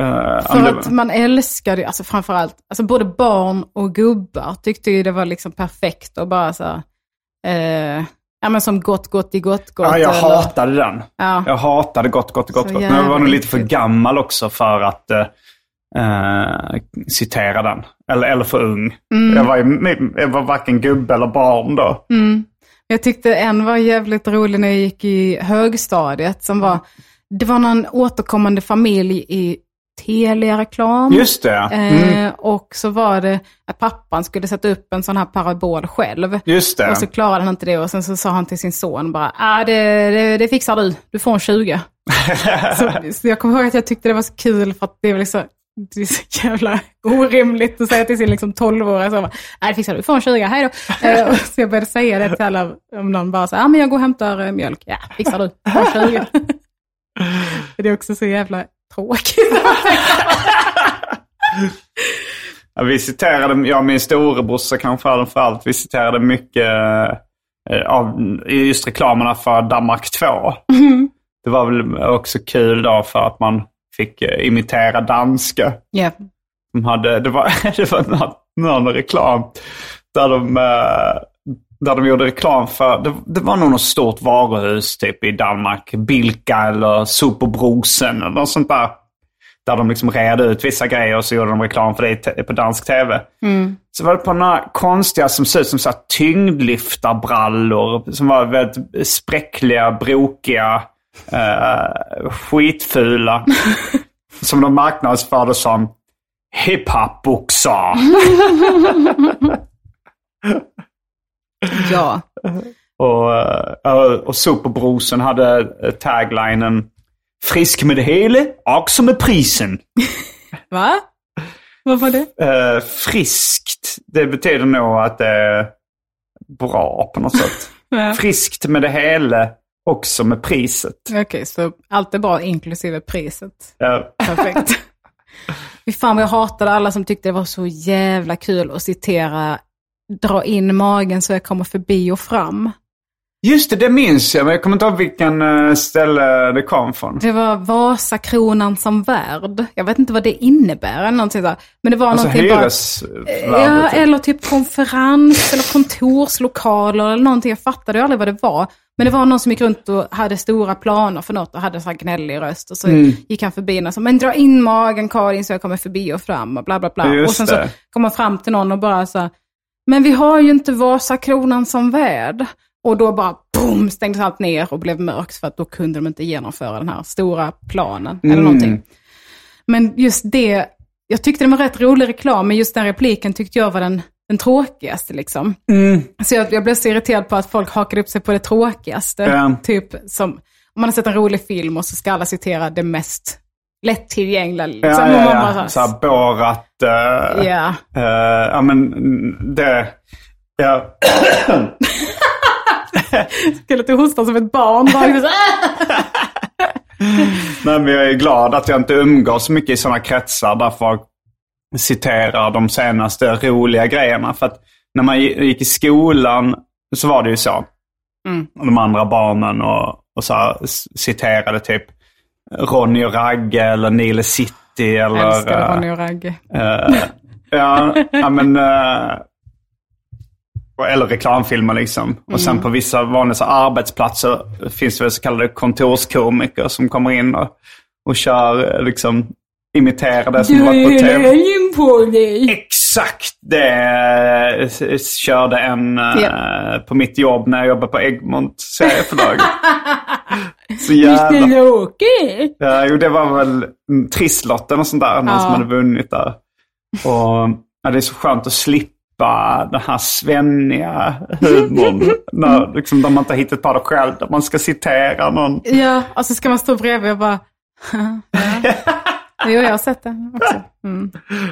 Eh, För om det- att man älskade, alltså framförallt, alltså både barn och gubbar tyckte ju det var liksom perfekt och bara så här, eh, ja men som gott, gott i gott, gott. Ja, jag eller- hatade den. Ja. Jag hatade Gott, Gott, Gott, Så Gott. Men jag var nog lite för gammal också för att eh, eh, citera den. Eller, eller för ung. Mm. Jag, var, ju- jag var varken gubbe eller barn då. Jag tyckte en var jävligt rolig när jag gick i högstadiet. Som var, det var någon återkommande familj i Telia-reklam. Just det. Mm. Eh, och så var det att pappan skulle sätta upp en sån här parabol själv. Just det. Och så klarade han inte det och sen så sa han till sin son bara, ah, det, det, det fixar du, du får en 20. [laughs] så, så jag kommer ihåg att jag tyckte det var så kul för att det var liksom, det är så jävla orimligt att säga till sin liksom 12-åriga så nej det fixar du, får en 20, hej då. Eh, och så jag började säga det till alla, om någon bara så ja ah, men jag går och hämtar eh, mjölk, ja fixar du, får en 20. [laughs] det är också så jävla tråkigt. Ja, vi citerade, jag och min storebrorsa kanske framför allt, vi citerade mycket eh, av just reklamerna för Danmark 2. Det var väl också kul då för att man fick eh, imitera danska. Ja. De hade, det var, [laughs] det var någon, någon reklam där de, eh, där de gjorde reklam för, det, det var nog något stort varuhus typ i Danmark. Bilka eller Superbrosen eller något sånt där. Där de liksom red ut vissa grejer och så gjorde de reklam för det på dansk tv. Så var det på några konstiga som såg ut som så här tyngdlyftarbrallor. Som var väldigt spräckliga, brokiga, eh, skitfula. [laughs] som de marknadsförde som hiphop-boxar. [laughs] ja. och, eh, och Superbrosen hade eh, taglinen Frisk med det hela, också med prisen. [laughs] Va? Vad var det? Friskt, det betyder nog att det är bra på något sätt. Ja. Friskt med det hela, också med priset. Okej, så allt är bra inklusive priset. Ja. Perfekt. [laughs] Fy fan vad jag hatade alla som tyckte det var så jävla kul att citera dra in magen så jag kommer förbi och fram. Just det, det minns jag, men jag kommer inte ihåg vilken eh, ställe det kom från. Det var Vasakronan som värd. Jag vet inte vad det innebär eller någonting där. Men det var Alltså någonting bara... Ja, typ. eller typ konferens eller kontorslokaler eller någonting. Jag fattade ju aldrig vad det var. Men det var någon som gick runt och hade stora planer för något och hade så här gnällig röst. Och så Mm. gick han förbi och sa, men dra in magen Karin så jag kommer förbi och fram och bla bla bla. Just och sen så det. kom han fram till någon och bara så men vi har ju inte Vasakronan som värd. Och då bara boom, stängdes allt ner och blev mörkt för att då kunde de inte genomföra den här stora planen. Eller Mm. någonting. Men just det, jag tyckte det var rätt rolig reklam, men just den repliken tyckte jag var den, den tråkigaste. Liksom. Mm. Så jag, jag blev så irriterad på att folk hakade upp sig på det tråkigaste. Ja. Typ som, om man har sett en rolig film och så ska alla citera det mest lättillgängliga. Liksom. Ja, man ja, bara ja. så här, Borat. eh, Ja. eh, ja, men mm, det... Ja. [laughs] Skulle du hosta som ett barn. "Ah!" [laughs] Nej, men jag är glad att jag inte umgås så mycket i sådana kretsar där folk citerar de senaste roliga grejerna. För att när man gick i skolan så var det ju så. Och de andra barnen och, och så här, citerade typ Ronny och Ragge eller Nile City eller... Älskade eh, Ronny och Ragge. Eh, ja, ja, men... eh, eller reklamfilmer liksom. Och sen på vissa vanliga så, arbetsplatser finns det väl så kallade kontorskomiker som kommer in och, och kör liksom imitera det som Du har var ju på tv. helgen på dig. Exakt det eh, körde en Ja. på mitt jobb när jag jobbade på Egmont serieförlag. [laughs] Så Du jävla... snälla Åke. Ja, jo, det var väl Trisslotten och sånt där. Någon Ja. som hade vunnit där. Och ja, det är så skönt att slippa den här svenniga humorn. [laughs] när, liksom, där man inte har hittat på det själv. Där man ska citera någon. Ja, och så ska man stå bredvid och bara... [laughs] ja. Jo, jag har sett det också. Mm.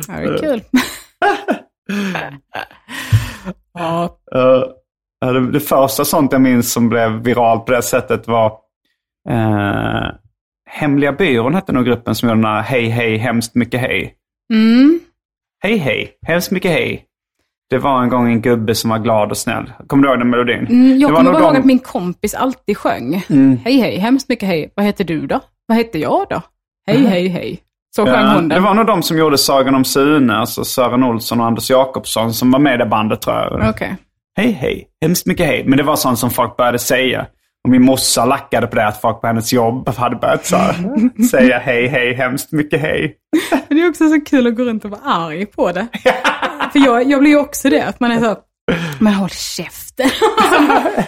Ja, det är kul. [laughs] ja. Eh, ja, det, det första sånt jag minns som blev viral på det sättet var uh, Hemliga byrån hette nog gruppen som gjorde den här Hej hej hemskt mycket hej. Mm. Hej hej hemskt mycket hej. Det var en gång en gubbe som var glad och snäll. Kommer du ihåg den melodin? Mm, jag det var kommer ihåg de- att min kompis alltid sjöng. Mm. Hej, hej, hemskt mycket hej. Vad heter du då? Vad heter jag då? Hej, hej, hej. Så sjöng Ja, hon det den. var nog de som gjorde Sagan om Sune, alltså Sören Olsson och Anders Jakobsson som var med i det bandet tror jag. Okej. Hej hej, hemskt mycket hej. Men det var sånt som folk började säga. Och min morsa lackade på det att folk på hennes jobb hade börjat så [laughs] säga hej hej, hemskt mycket hej. Men det är också så kul att gå runt och vara arg på det. [laughs] För jag, jag blir ju också det, att man är så, men håll käften.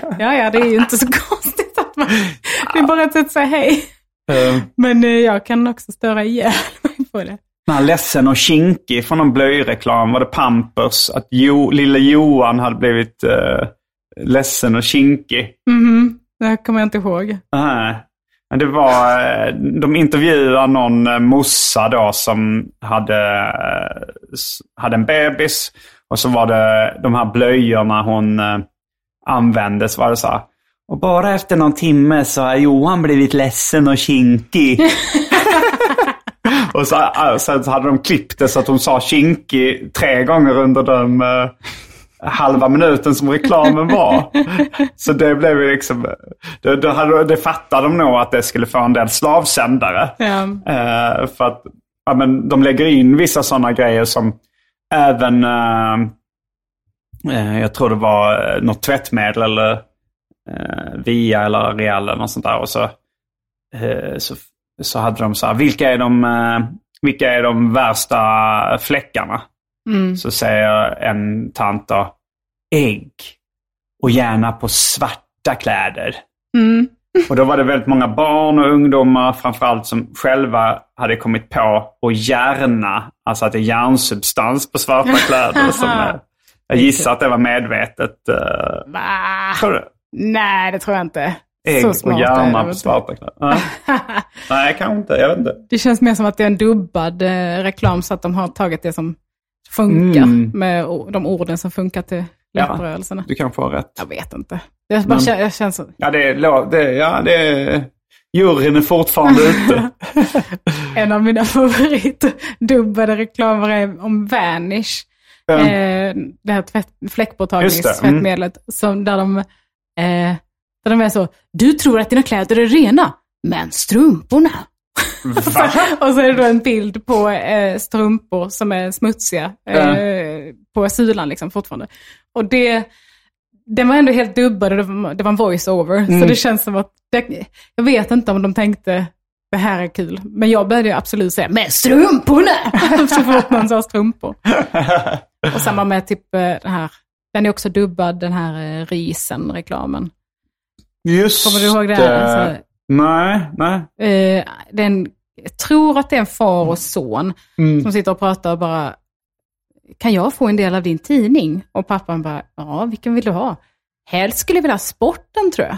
[laughs] ja, ja, det är ju inte så konstigt att man, det är bara ett sätt att säga hej. Uh, Men eh, jag kan också störa ihjäl mig på det. den här ledsen och kinkig från någon blöjreklam var det Pampers. Att jo, lille Johan hade blivit uh, ledsen och kinkig. Mhm, det här kommer jag inte ihåg. Nej. Men det var, eh, de intervjuade någon eh, morsa då som hade, eh, hade en bebis. Och så var det de här blöjorna hon eh, använde. Så var det så här. Och bara efter någon timme så har Johan blivit ledsen och kinkig. [laughs] och så, eh, sen så hade de klippt det så att hon sa kinkig tre gånger under den eh, halva minuten som reklamen var. [laughs] Så det blev ju liksom, det, det, hade, det fattade de nog att det skulle få en del slavsändare. Ja. Eh, för att ja, men de lägger in vissa sådana grejer som även, eh, jag tror det var något tvättmedel eller Via eller Real eller något sånt där. Och så, eh, så, så hade de så här, vilka är de, eh, vilka är de värsta fläckarna? Mm. Så säger en tant då, ägg. Och gärna på svarta kläder. Mm. Och då var det väldigt många barn och ungdomar framförallt som själva hade kommit på att järna, alltså att det är järnsubstans på svarta kläder. som, [laughs] eh, jag gissar att det var medvetet. Uh, Va? Nej, det tror jag inte. Ägg så och smart är hjärna på kläder. [laughs] Nej. Nej, kanske inte. Jag vet inte. Det känns mer som att det är en dubbad eh, reklam så att de har tagit det som funkar Mm. med de orden som funkar till läpprörelserna. Du kan få rätt. Jag vet inte. Jag bara Men- känner, jag känner så. Ja, det är, det, ja, det är... Juryn är fortfarande ute. [laughs] En av mina favoritdubbade reklamer är om Vanish. Ja. Eh, det här tvätt, fläckborttagningstvättmedlet. Som där, de, eh, där de är så, du tror att dina kläder är rena, men strumporna. [laughs] och så är det då en bild på eh, strumpor som är smutsiga eh, på sulan liksom fortfarande. Och det, den var ändå helt dubbad och det var, det var en voice-over. Så det känns som att, det, jag vet inte om de tänkte det här är kul. Men jag började absolut säga, men strumporna! [laughs] så fort någon sa strumpor. [laughs] och samma med typ eh, den här, den är också dubbad, den här eh, risen-reklamen. Just Kommer du ihåg det? det. Alltså, Nej, nej. Eh, den, jag tror att det är en far och son Mm. som sitter och pratar och bara, kan jag få en del av din tidning? Och pappan bara, ja, vilken vill du ha? Helst skulle jag vilja ha sporten tror jag.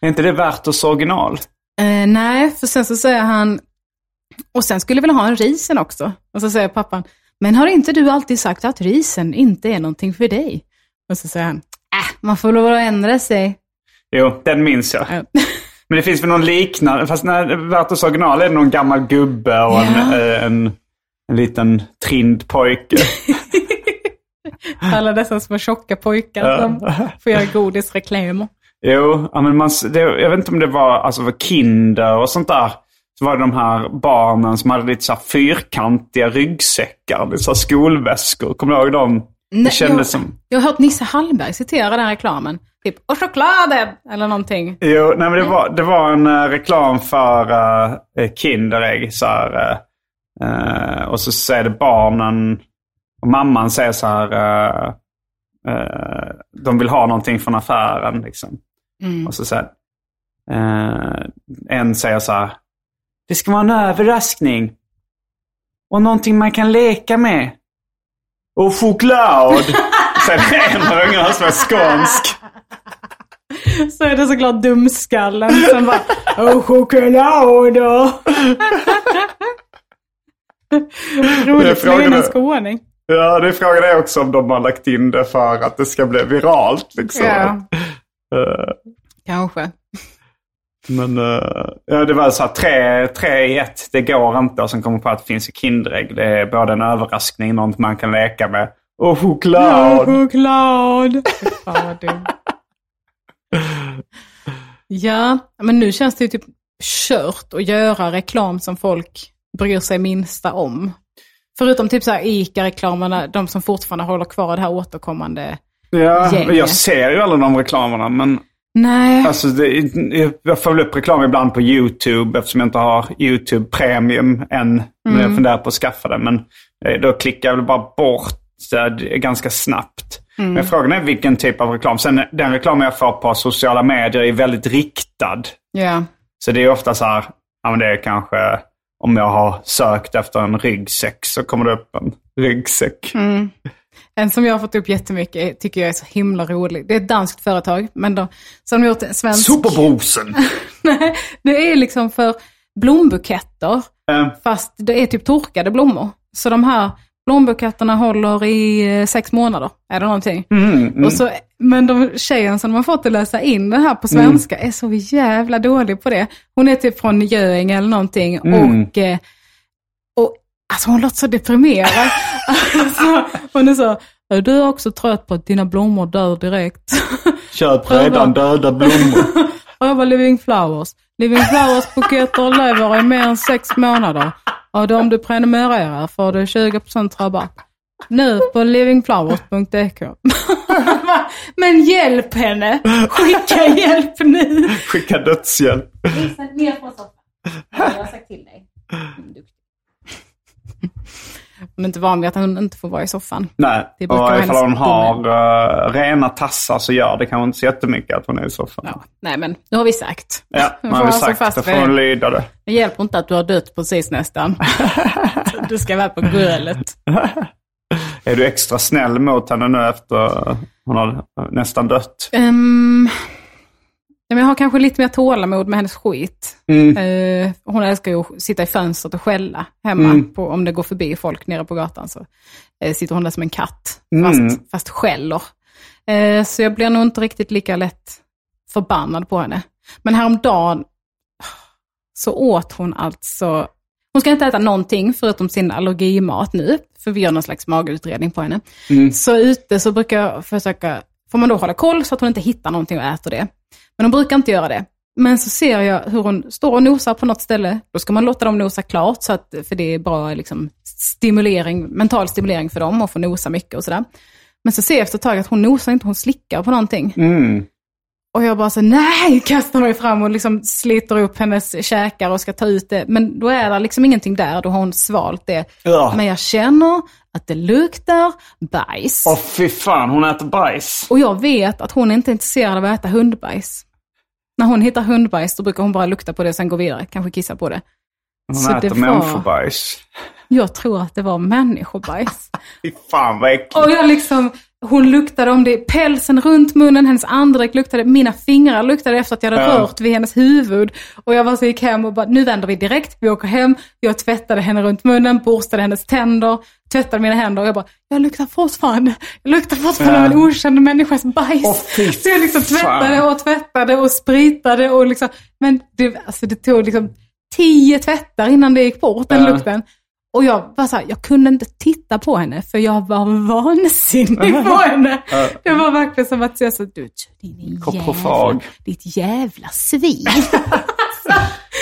Är inte det Werthers original? Eh, nej, för sen så säger han, och sen skulle jag vilja ha en risen också. Och så säger pappan, men har inte du alltid sagt att risen inte är någonting för dig? Och så säger han, äh, man får lov att ändra sig. Jo, den minns jag. Ja. [laughs] Men det finns väl någon liknande, fast när Werthers original är det någon gammal gubbe och en, Ja. eh, en, en liten trind pojke. [laughs] Alla dessa små tjocka pojkar Ja. som får göra godisreklamer. Jo, men man, det, jag vet inte om det var, alltså, var Kinder och sånt där. Så var det de här barnen som hade lite så här fyrkantiga ryggsäckar, lite så här skolväskor. Kommer du ihåg dem? Nej, jag, som... Jag har hört Nisse Hallberg citera den reklamen. Typ, och chokladen! Eller någonting. Jo, nej, men det var, det var en eh, reklam för uh, Kinderägg. Så här, Eh, och så säger det barnen och mamman säger så här. eh, eh, de vill ha någonting från affären. Liksom. Och så säger eh, en säger så här. Det ska vara en överraskning. Och någonting man kan leka med. Och choklad. säger [laughs] en av ungarna som är skånsk. Så är det såklart dumskallen som bara Åh, choklad. Roligt frågan en är- skåning. Ja, det frågan är också om de har lagt in det för att det ska bli viralt. Liksom. Ja, Eh, kanske. Men eh, ja, det var så här tre, tre i ett, det går inte. Och sen kommer på att det finns Kinderägg. Det är både en överraskning, något man kan leka med. Och choklad. choklad. Fan vad dumt. Ja, men nu känns det ju typ kört att göra reklam som folk bryr sig minsta om. Förutom typ så här ICA-reklamerna, de som fortfarande håller kvar det här återkommande. Ja, gänget. jag ser ju alla de reklamerna. Men Nej, alltså, det, jag får väl upp reklam ibland på YouTube eftersom jag inte har YouTube Premium än. Men jag funderar på att skaffa det. Men eh, då klickar jag väl bara bort det ganska snabbt. Men frågan är vilken typ av reklam. Sen den reklam jag får på sociala medier är väldigt riktad. ja. Så det är ofta så här, ja men det är kanske om jag har sökt efter en ryggsäck så kommer det upp en ryggsäck. En som jag har fått upp jättemycket tycker jag är så himla rolig. Det är ett danskt företag, men de, som gjort en svensk... Superbrosen! [laughs] Nej, det är liksom för blombuketter, Eh, fast det är typ torkade blommor. Så de här blombuketterna håller i eh, sex månader, är det någonting. Och så, men de tjejen som de har fått att läsa in det här på svenska är så jävla dålig på det. Hon är typ från Göinge eller någonting och, eh, och alltså hon låter så deprimerad. [laughs] alltså, hon är så, är du också trött på att dina blommor dör direkt? köp redan döda blommor. Och [laughs] jag bara Living Flowers. Living Flowers buketter lever i mer än sex månader. Och om du prenumererar får du 20% rabatt. Nu på livingflowers.dk. [laughs] Men hjälp henne! Skicka hjälp nu! Skicka dödshjälp. Lisa, ner från soffan. Jag har sagt till dig. Hon är inte van vid att hon inte får vara i soffan. Nej, Det och ifall hon har uh, rena tassar så gör det kanske inte så jättemycket att hon är i soffan. Ja, nej men nu har vi sagt. Ja, [laughs] får har sig sagt vid får hon lyda det. Det hjälper inte att du har dött precis nästan. [laughs] Du ska vara på golvet. Är du extra snäll mot henne nu efter hon har nästan dött? Um, jag har kanske lite mer tålamod med hennes skit. Mm. Eh, hon älskar ju att sitta i fönstret och skälla hemma. Mm. På, om det går förbi folk nere på gatan så eh, sitter hon där som en katt. Mm. Fast, fast skäller. Eh, så jag blir nog inte riktigt lika lätt förbannad på henne. Men häromdagen så åt hon alltså, hon ska inte äta någonting förutom sin allergimat nu, för vi gör någon slags magutredning på henne. Så ute så brukar jag försöka, får man då hålla koll så att hon inte hittar någonting och äter det. Men hon brukar inte göra det. Men så ser jag hur hon står och nosar på något ställe. Då ska man låta dem nosa klart, så att, för det är bra liksom, stimulering, mental stimulering för dem att få nosa mycket och sådär. Men så ser jag efter ett tag att hon nosar inte, hon slickar på någonting. Mm. Och jag bara så nej, kastar mig fram och liksom sliter upp hennes käkar och ska ta ut det. Men då är det liksom ingenting där, då har hon svalt det. Ja. Men jag känner att det luktar bajs. Åh fy fan, hon äter bajs. Och jag vet att hon inte är intresserad av att äta hundbajs. När hon hittar hundbajs då brukar hon bara lukta på det och sen gå vidare, kanske kissa på det. Hon Så äter var- människobajs. Jag tror att det var människobajs. [laughs] Fy fan vad äckligt. Och jag liksom, hon luktade om det, pälsen runt munnen, hennes andedräkt luktade, mina fingrar luktade efter att jag hade Ja. rört vid hennes huvud. Och jag var så gick hem och bara, nu vänder vi direkt, vi åker hem. Jag tvättade henne runt munnen, borstade hennes tänder, tvättade mina händer och jag bara, jag luktar fortfarande, jag luktar fortfarande Ja. av en okänd människas bajs. Fy så jag liksom tvättade och tvättade och spritade och liksom, men det, alltså det tog liksom tio tvättar innan det gick bort, den Ja. lukten. Och jag var så här, jag kunde inte titta på henne för jag var vansinnig på [laughs] henne. Det var verkligen som att säga så, du din jävla, ditt jävla svin. [laughs]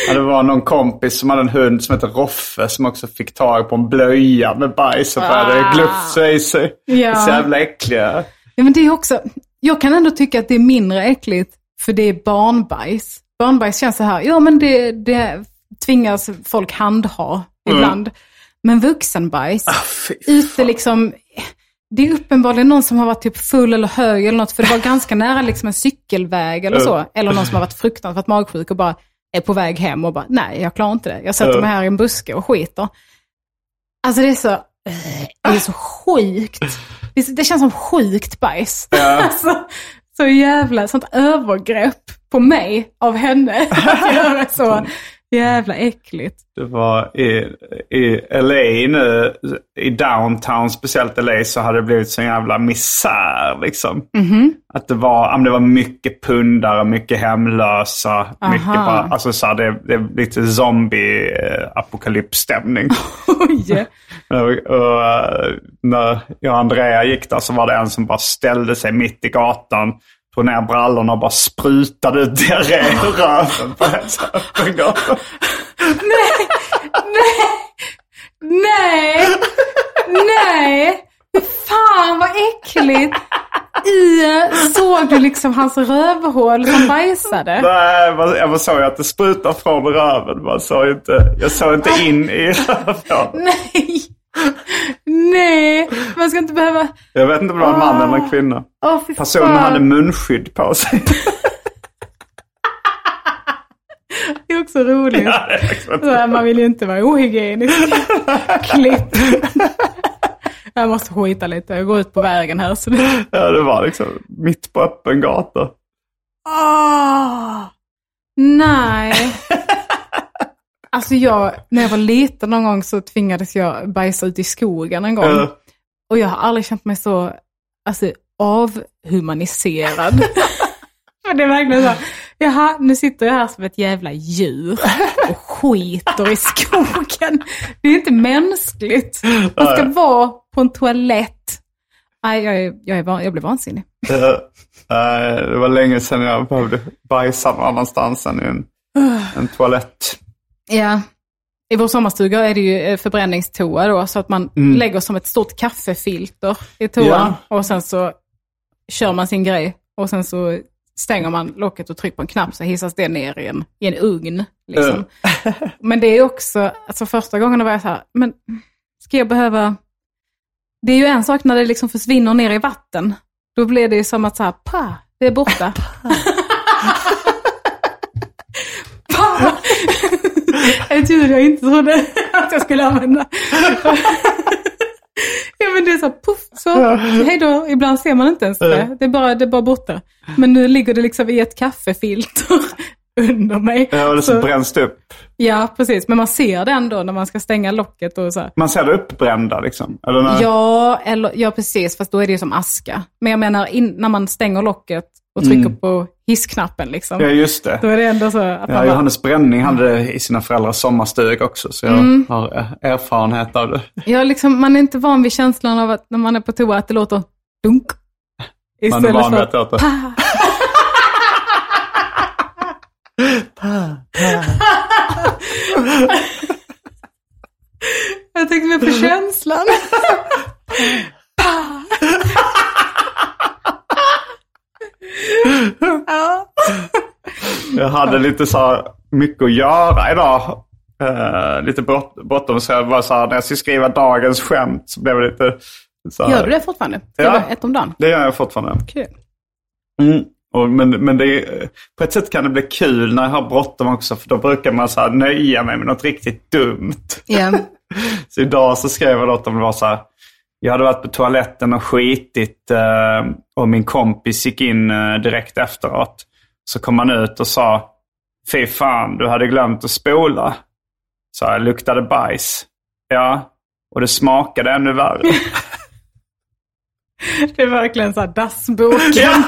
Ja, det var någon kompis som hade en hund som hette Roffe som också fick tag på en blöja med bajs och började Ah. glufsa i sig. Ja. Så jävla äckliga. Ja men det är också, jag kan ändå tycka att det är mindre äckligt för det är barnbajs. Barnbajs känns så här, ja men det, det tvingas folk handha ibland. Men vuxenbajs, Ah, ute liksom, det är uppenbarligen någon som har varit typ full eller hög eller något, för det var ganska nära liksom en cykelväg eller så. Eller någon som har varit fruktansvärt magsjuk och bara är på väg hem och bara, nej jag klarar inte det. Jag sätter mig här i en buske och skiter. Alltså det är så, det är så sjukt. Det, känns som sjukt bajs. [laughs] Alltså, så jävla, sånt övergrepp på mig av henne. Att göra så [laughs] jävla äckligt. Det var i, i LA nu, i downtown, speciellt LA, så hade det blivit sån jävla misär liksom. Att det var, det var mycket pundare, mycket hemlösa, mycket bara, alltså så här, det, det är lite zombie-apokalypsstämning. [laughs] Oj. och, och, eh, när jag och Andrea gick där så var det en som bara ställde sig mitt i gatan, tog ner brallorna och bara sprutade ut diarré ur röven på gata. Nej! Nej! Fy Fan vad äckligt! I, såg du liksom hans rövhål som bajsade? Nej, jag såg att det sprutar från röven. Man såg inte, jag såg inte in i rövhålet. Nej! Nej! Man ska inte behöva... Jag vet inte om det var en man eller en kvinna. Åh, fy Personen fan. hade munskydd på sig. [laughs] Det är också roligt. Ja, är Så här, man vill ju inte vara ohygienisk. [laughs] Klipp. Jag måste skita lite. Jag går ut på vägen här. Så det... Ja, det var liksom mitt på öppen gata. Åh! Nej. [laughs] Alltså jag, när jag var liten någon gång så tvingades jag bajsa ut i skogen en gång. Ja. Och jag har aldrig känt mig så alltså, avhumaniserad. [laughs] För det är verkligen så, jaha, nu sitter jag här som ett jävla djur och skiter i skogen. Det är inte mänskligt. Man ska vara på en toalett. Nej, jag, är, jag, är, jag blir vansinnig. Det var länge sedan jag behövde bajsa någon annanstans än i en, en toalett. Ja. I vår sommarstuga är det ju eh, förbränningstoa då, så att man lägger som ett stort kaffefilter i toan. Ja. Och sen så kör man sin grej. Och sen så stänger man locket och trycker på en knapp så hissas det ner i en, i en ugn. Liksom. [laughs] men det är också, alltså första gången var jag så här, men ska jag behöva... Det är ju en sak när det liksom försvinner ner i vatten. Då blir det ju som att så här, pa, det är borta. [laughs] [laughs] pa! Ett ljud jag inte trodde att jag skulle använda. ja men det är så puff, så hej då. Ibland ser man inte ens det. Det är bara, det är bara borta. Men nu ligger det liksom i ett kaffefilter [laughs] under mig. Ja, och det Så- bränns det upp. Ja, precis. Men man ser det ändå när man ska stänga locket och så här. Man ser det uppbrända liksom. Eller när, Ja, eller, ja, precis. Fast då är det ju som aska. Men jag menar in, när man stänger locket och trycker på hissknappen liksom. ja, just det. Då är det ändå så att Ja, bara, Johannes Bränning hade det i sina föräldrars sommarstuga också, så jag Mm. har eh, erfarenhet av det. ja, liksom, man är inte van vid känslan av att när man är på toa att det låter dunk. Man är van vid att det låter... [laughs] Jag tänkte mer på känslan. [laughs] ja. Jag hade lite så här mycket att göra idag. Eh, lite bråttom, så jag var så här, när jag skulle skriva dagens skämt så blev det lite... Så här, Gör du det fortfarande? Ja. Ett om dagen? Det gör jag fortfarande. Kul. Mm. Och, men men det, på ett sätt kan det bli kul när jag har bråttom också, för då brukar man så här nöja mig med något riktigt dumt. Ja. [laughs] Så idag så skrev jag något om det var så här. Jag hade varit på toaletten och skitit eh, och min kompis gick in eh, direkt efteråt. Så kom han ut och sa Fy fan, du hade glömt att spola. Så jag luktade bajs. Ja, och det smakade ännu värre. [laughs] Det är verkligen så här dassboken.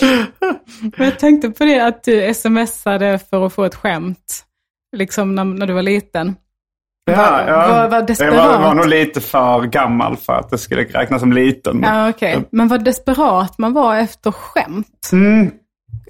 [laughs] Men jag tänkte på det att du smsade för att få ett skämt. Liksom när, när du var liten. Ja, Var- ja. var- var desperat. Jag var, var nog lite för gammal för att det skulle räknas som liten. Ja, okej. Men vad desperat man var efter skämt. Mm.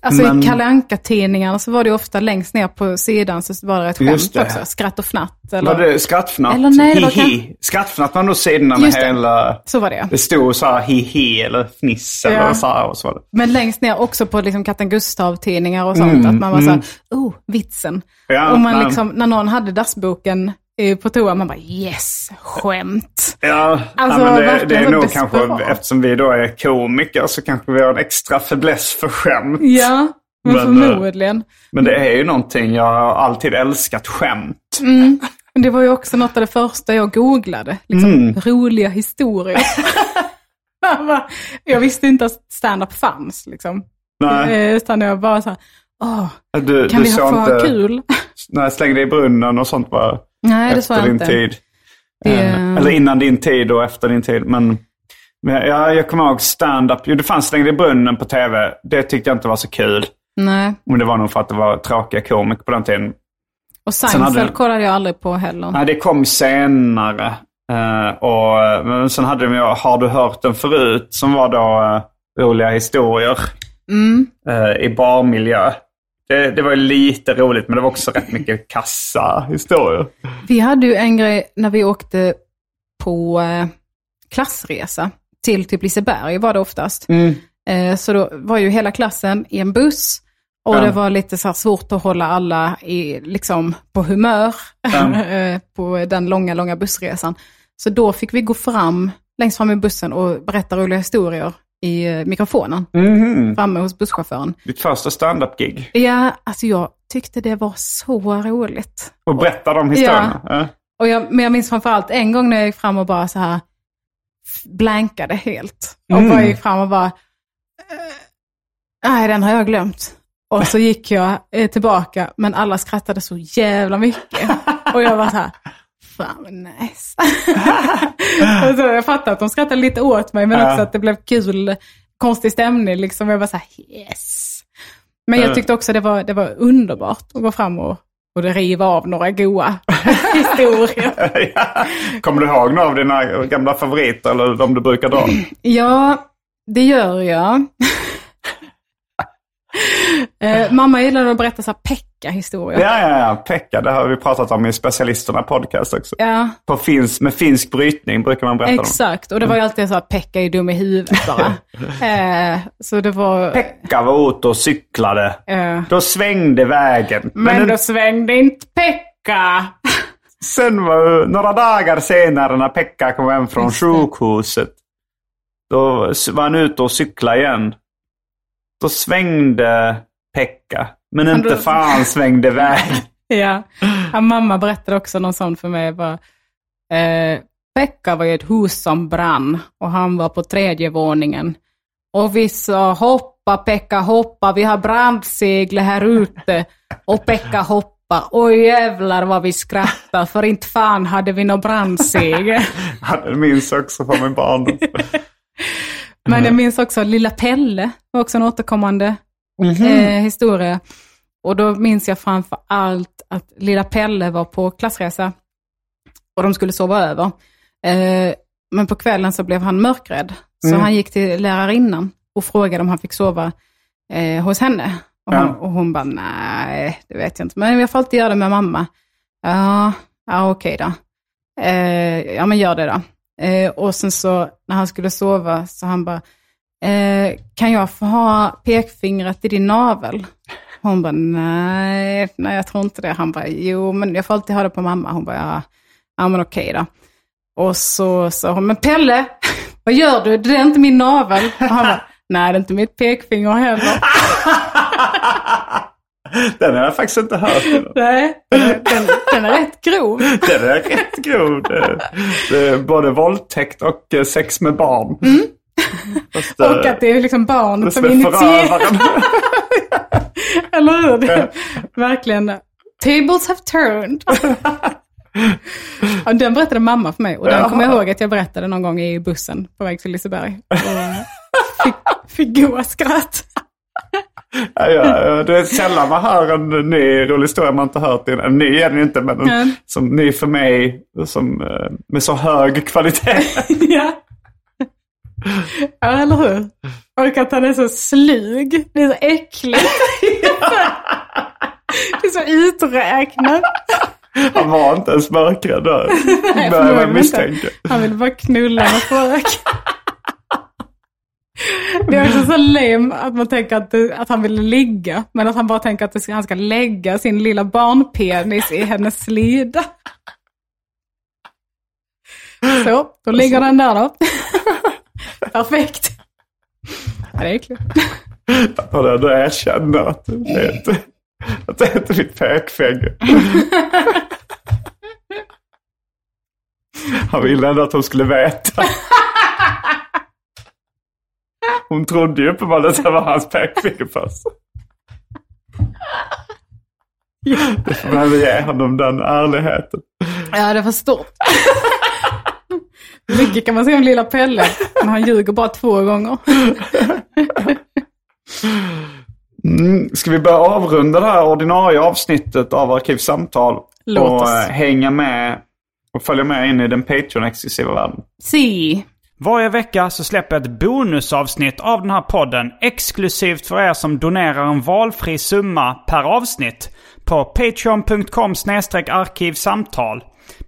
Alltså Men- i Kalle Anka-tidningarna så var det ofta längst ner på sidan så var det ett skämt det. också. Skratt och fnatt. Eller... Var det skrattfnatt? Eller nej, Hihi. Skrattfnatt var nog sidorna med Just det. hela... Så var det. Det stod så här hihi eller fniss eller Ja. så här och så var det. Men längst ner också på liksom Katten Gustav-tidningar och sånt. att man var så här, oh, vitsen. Mm, Ja, och man nej. liksom, när någon hade dassboken på toa, man bara yes, skämt. Ja, Alltså, ja men det, verkligen det är nog desperat. kanske, eftersom vi då är komiker så kanske vi har en extra fäbless för skämt. Ja, men, Men, eh, förmodligen. Men det är ju någonting, jag har alltid älskat skämt. Men det var ju också något av det första jag googlade. Liksom, Roliga historier. [laughs] Jag visste inte att stand-up fanns. Liksom. Nej, Eh, Utan jag bara så här, åh, du, kan du vi ha inte, kul? Nej, släng dig i brunnen och sånt bara. Nej, det efter jag inte. tid. Det- Eh, Eller innan din tid och efter din tid. Men, men ja, jag kommer ihåg stand-up. Jo, det fanns Släng dig i brunnen på tv. Det tyckte jag inte var så kul. Nej. Men det var nog för att det var tråkiga komiker på den tiden. Och Seinfeld hade- kollade jag aldrig på heller. Nej, det kom senare. Eh, och, men sen hade de ju Har du hört den förut? Som var då eh, roliga historier Mm. eh, i barmiljö. Det, det var ju lite roligt men det var också rätt mycket kassa historier. Vi hade ju en grej när vi åkte på eh, klassresa till typ Liseberg var det oftast. Eh, så då var ju hela klassen i en buss och Ja. det var lite så svårt att hålla alla i, liksom, på humör [laughs] eh, på den långa, långa bussresan. Så då fick vi gå fram längst fram i bussen och berätta roliga historier i eh, mikrofonen Mhm. framme hos busschauffören. Ditt första stand-up-gig. Ja, alltså jag tyckte det var så roligt. Och berätta de historierna. Ja. Och jag, men jag minns framförallt en gång när jag gick fram och bara så här blankade helt. Och Mm. bara gick fram och bara, eh, nej den har jag glömt. Och så gick jag eh, tillbaka, men alla skrattade så jävla mycket. [laughs] Och jag var så här, fan vad nice. och så jag fattar att de skrattade lite åt mig, men Ja. också att det blev kul, konstig stämning liksom. Jag var så här, yes. Men jag Ja. tyckte också det var, det var underbart att gå fram och, och riva av några goa [laughs] historier. [laughs] Ja. Kommer du ihåg några av dina gamla favoriter eller de du brukar dra? [clears throat] Ja, det gör jag. [laughs] eh, mamma gillade att berätta så här Pekka-historier. Ja, ja, ja. Pekka, det har vi pratat om i specialisterna podcast också. Ja, På finsk, med finsk brytning brukar man berätta exakt. Och det var ju alltid så att Pekka är dum i huvudet bara. [laughs] eh, så det var... Pekka var ute och cyklade. eh, Då svängde vägen. men Men då svängde inte Pekka. [laughs] sen var några dagar senare när Pekka kom hem från Just sjukhuset. Då var han ute och cyklade igen. Då svängde Pekka. Men inte då- fan svängde [laughs] vägen. Ja. ja, mamma berättade också någon sån för mig. Bara, eh, Pekka var i ett hus som brann och han var på tredje våningen. Och vi sa hoppa Pekka hoppa, vi har brandseglet här ute. Och Pekka hoppa. Oj jävlar vad vi skrattade för inte fan hade vi något brandsegel. [laughs] Jag minns också från min barndom. [laughs] Men jag minns också Lilla Pelle var också en återkommande Mhm. eh, historia. Och då minns jag framför allt att Lilla Pelle var på klassresa och de skulle sova över. Eh, men på kvällen så blev han mörkrädd. Så Mm. han gick till lärarinnan och frågade om han fick sova eh, hos henne. Och, Ja. hon, och hon bara, nej, det vet jag inte. Men jag får alltid göra det med mamma. Ja, ja okej då. Eh, ja, men gör det då. Eh, och sen så när han skulle sova så han bara, eh, kan jag få ha pekfingret i din navel? Hon bara, nej, nej jag tror inte det. Han bara, jo men jag får alltid ha det på mamma. Hon bara, ja, ja men okej då. Och så sa hon, men Pelle, [laughs] vad gör du? Det är inte min navel. Och han bara, nej det är inte mitt pekfinger heller. [laughs] Den har jag faktiskt inte hört. Nej, den, den, är rätt grov. [laughs] Den är rätt grov. Det, det är både våldtäkt och eh, sex med barn. [laughs] Fast, eh, Och att det är liksom barn det som initierar. [laughs] Eller hur? Det Verkligen. Tables have turned. [laughs] Ja, den berättade mamma för mig och den kommer jag ihåg att jag berättade någon gång i bussen på väg till Liseberg. Fick, fick goa skratt. Ja, ja, det är sällan man hör en ny rolig historia man inte hört innan. En ny är den ju inte, men en, som ny för mig som, eh, med så hög kvalitet. ja. Ja, eller hur? Och att han är så slug. Det är så äckligt. [laughs] det är så uträknat. Han var inte ens mörkrädd då. Nej, Börjar man misstänka. Han vill bara knulla med fröken. Det är också så lame att man tänker att, det, att han vill ligga. Men att han bara tänker att det han ska lägga sin lilla barnpenis i hennes slida. Så, då ligger den där då. Perfekt. Ja, det är äckligt. Och då, då erkänner jag att det är inte, att det är inte mitt pekfinger. Han ville ändå att hon skulle veta. Hon trodde ju uppenbarligen att det var hans pekfinger först. Jag behöver ge honom den ärligheten. Ja, det var stort. [laughs] Mycket kan man säga om lilla Pelle, men han ljuger bara två gånger. Mm, ska vi börja avrunda det här ordinarie avsnittet av Arkivsamtal? Låt och oss. eh, hänga med och följa med in i den Patreon-exklusiva världen. Si. Varje vecka så släpper jag ett bonusavsnitt av den här podden exklusivt för er som donerar en valfri summa per avsnitt på patreon.com arkivsamtal.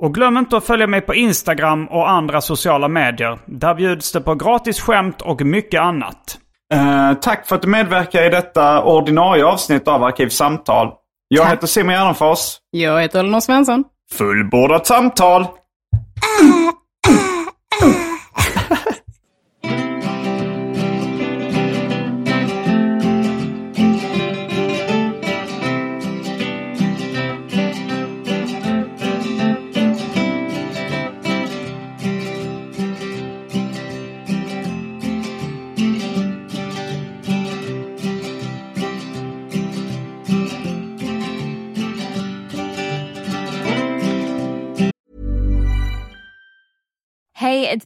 Och glöm inte att följa mig på Instagram och andra sociala medier. Där bjuds det på gratis skämt och mycket annat. Eh, tack för att du medverkar i detta ordinarie avsnitt av Arkivsamtal. Jag heter Simon Gärdenfors. Jag heter Elinor Svensson. Fullbordat samtal!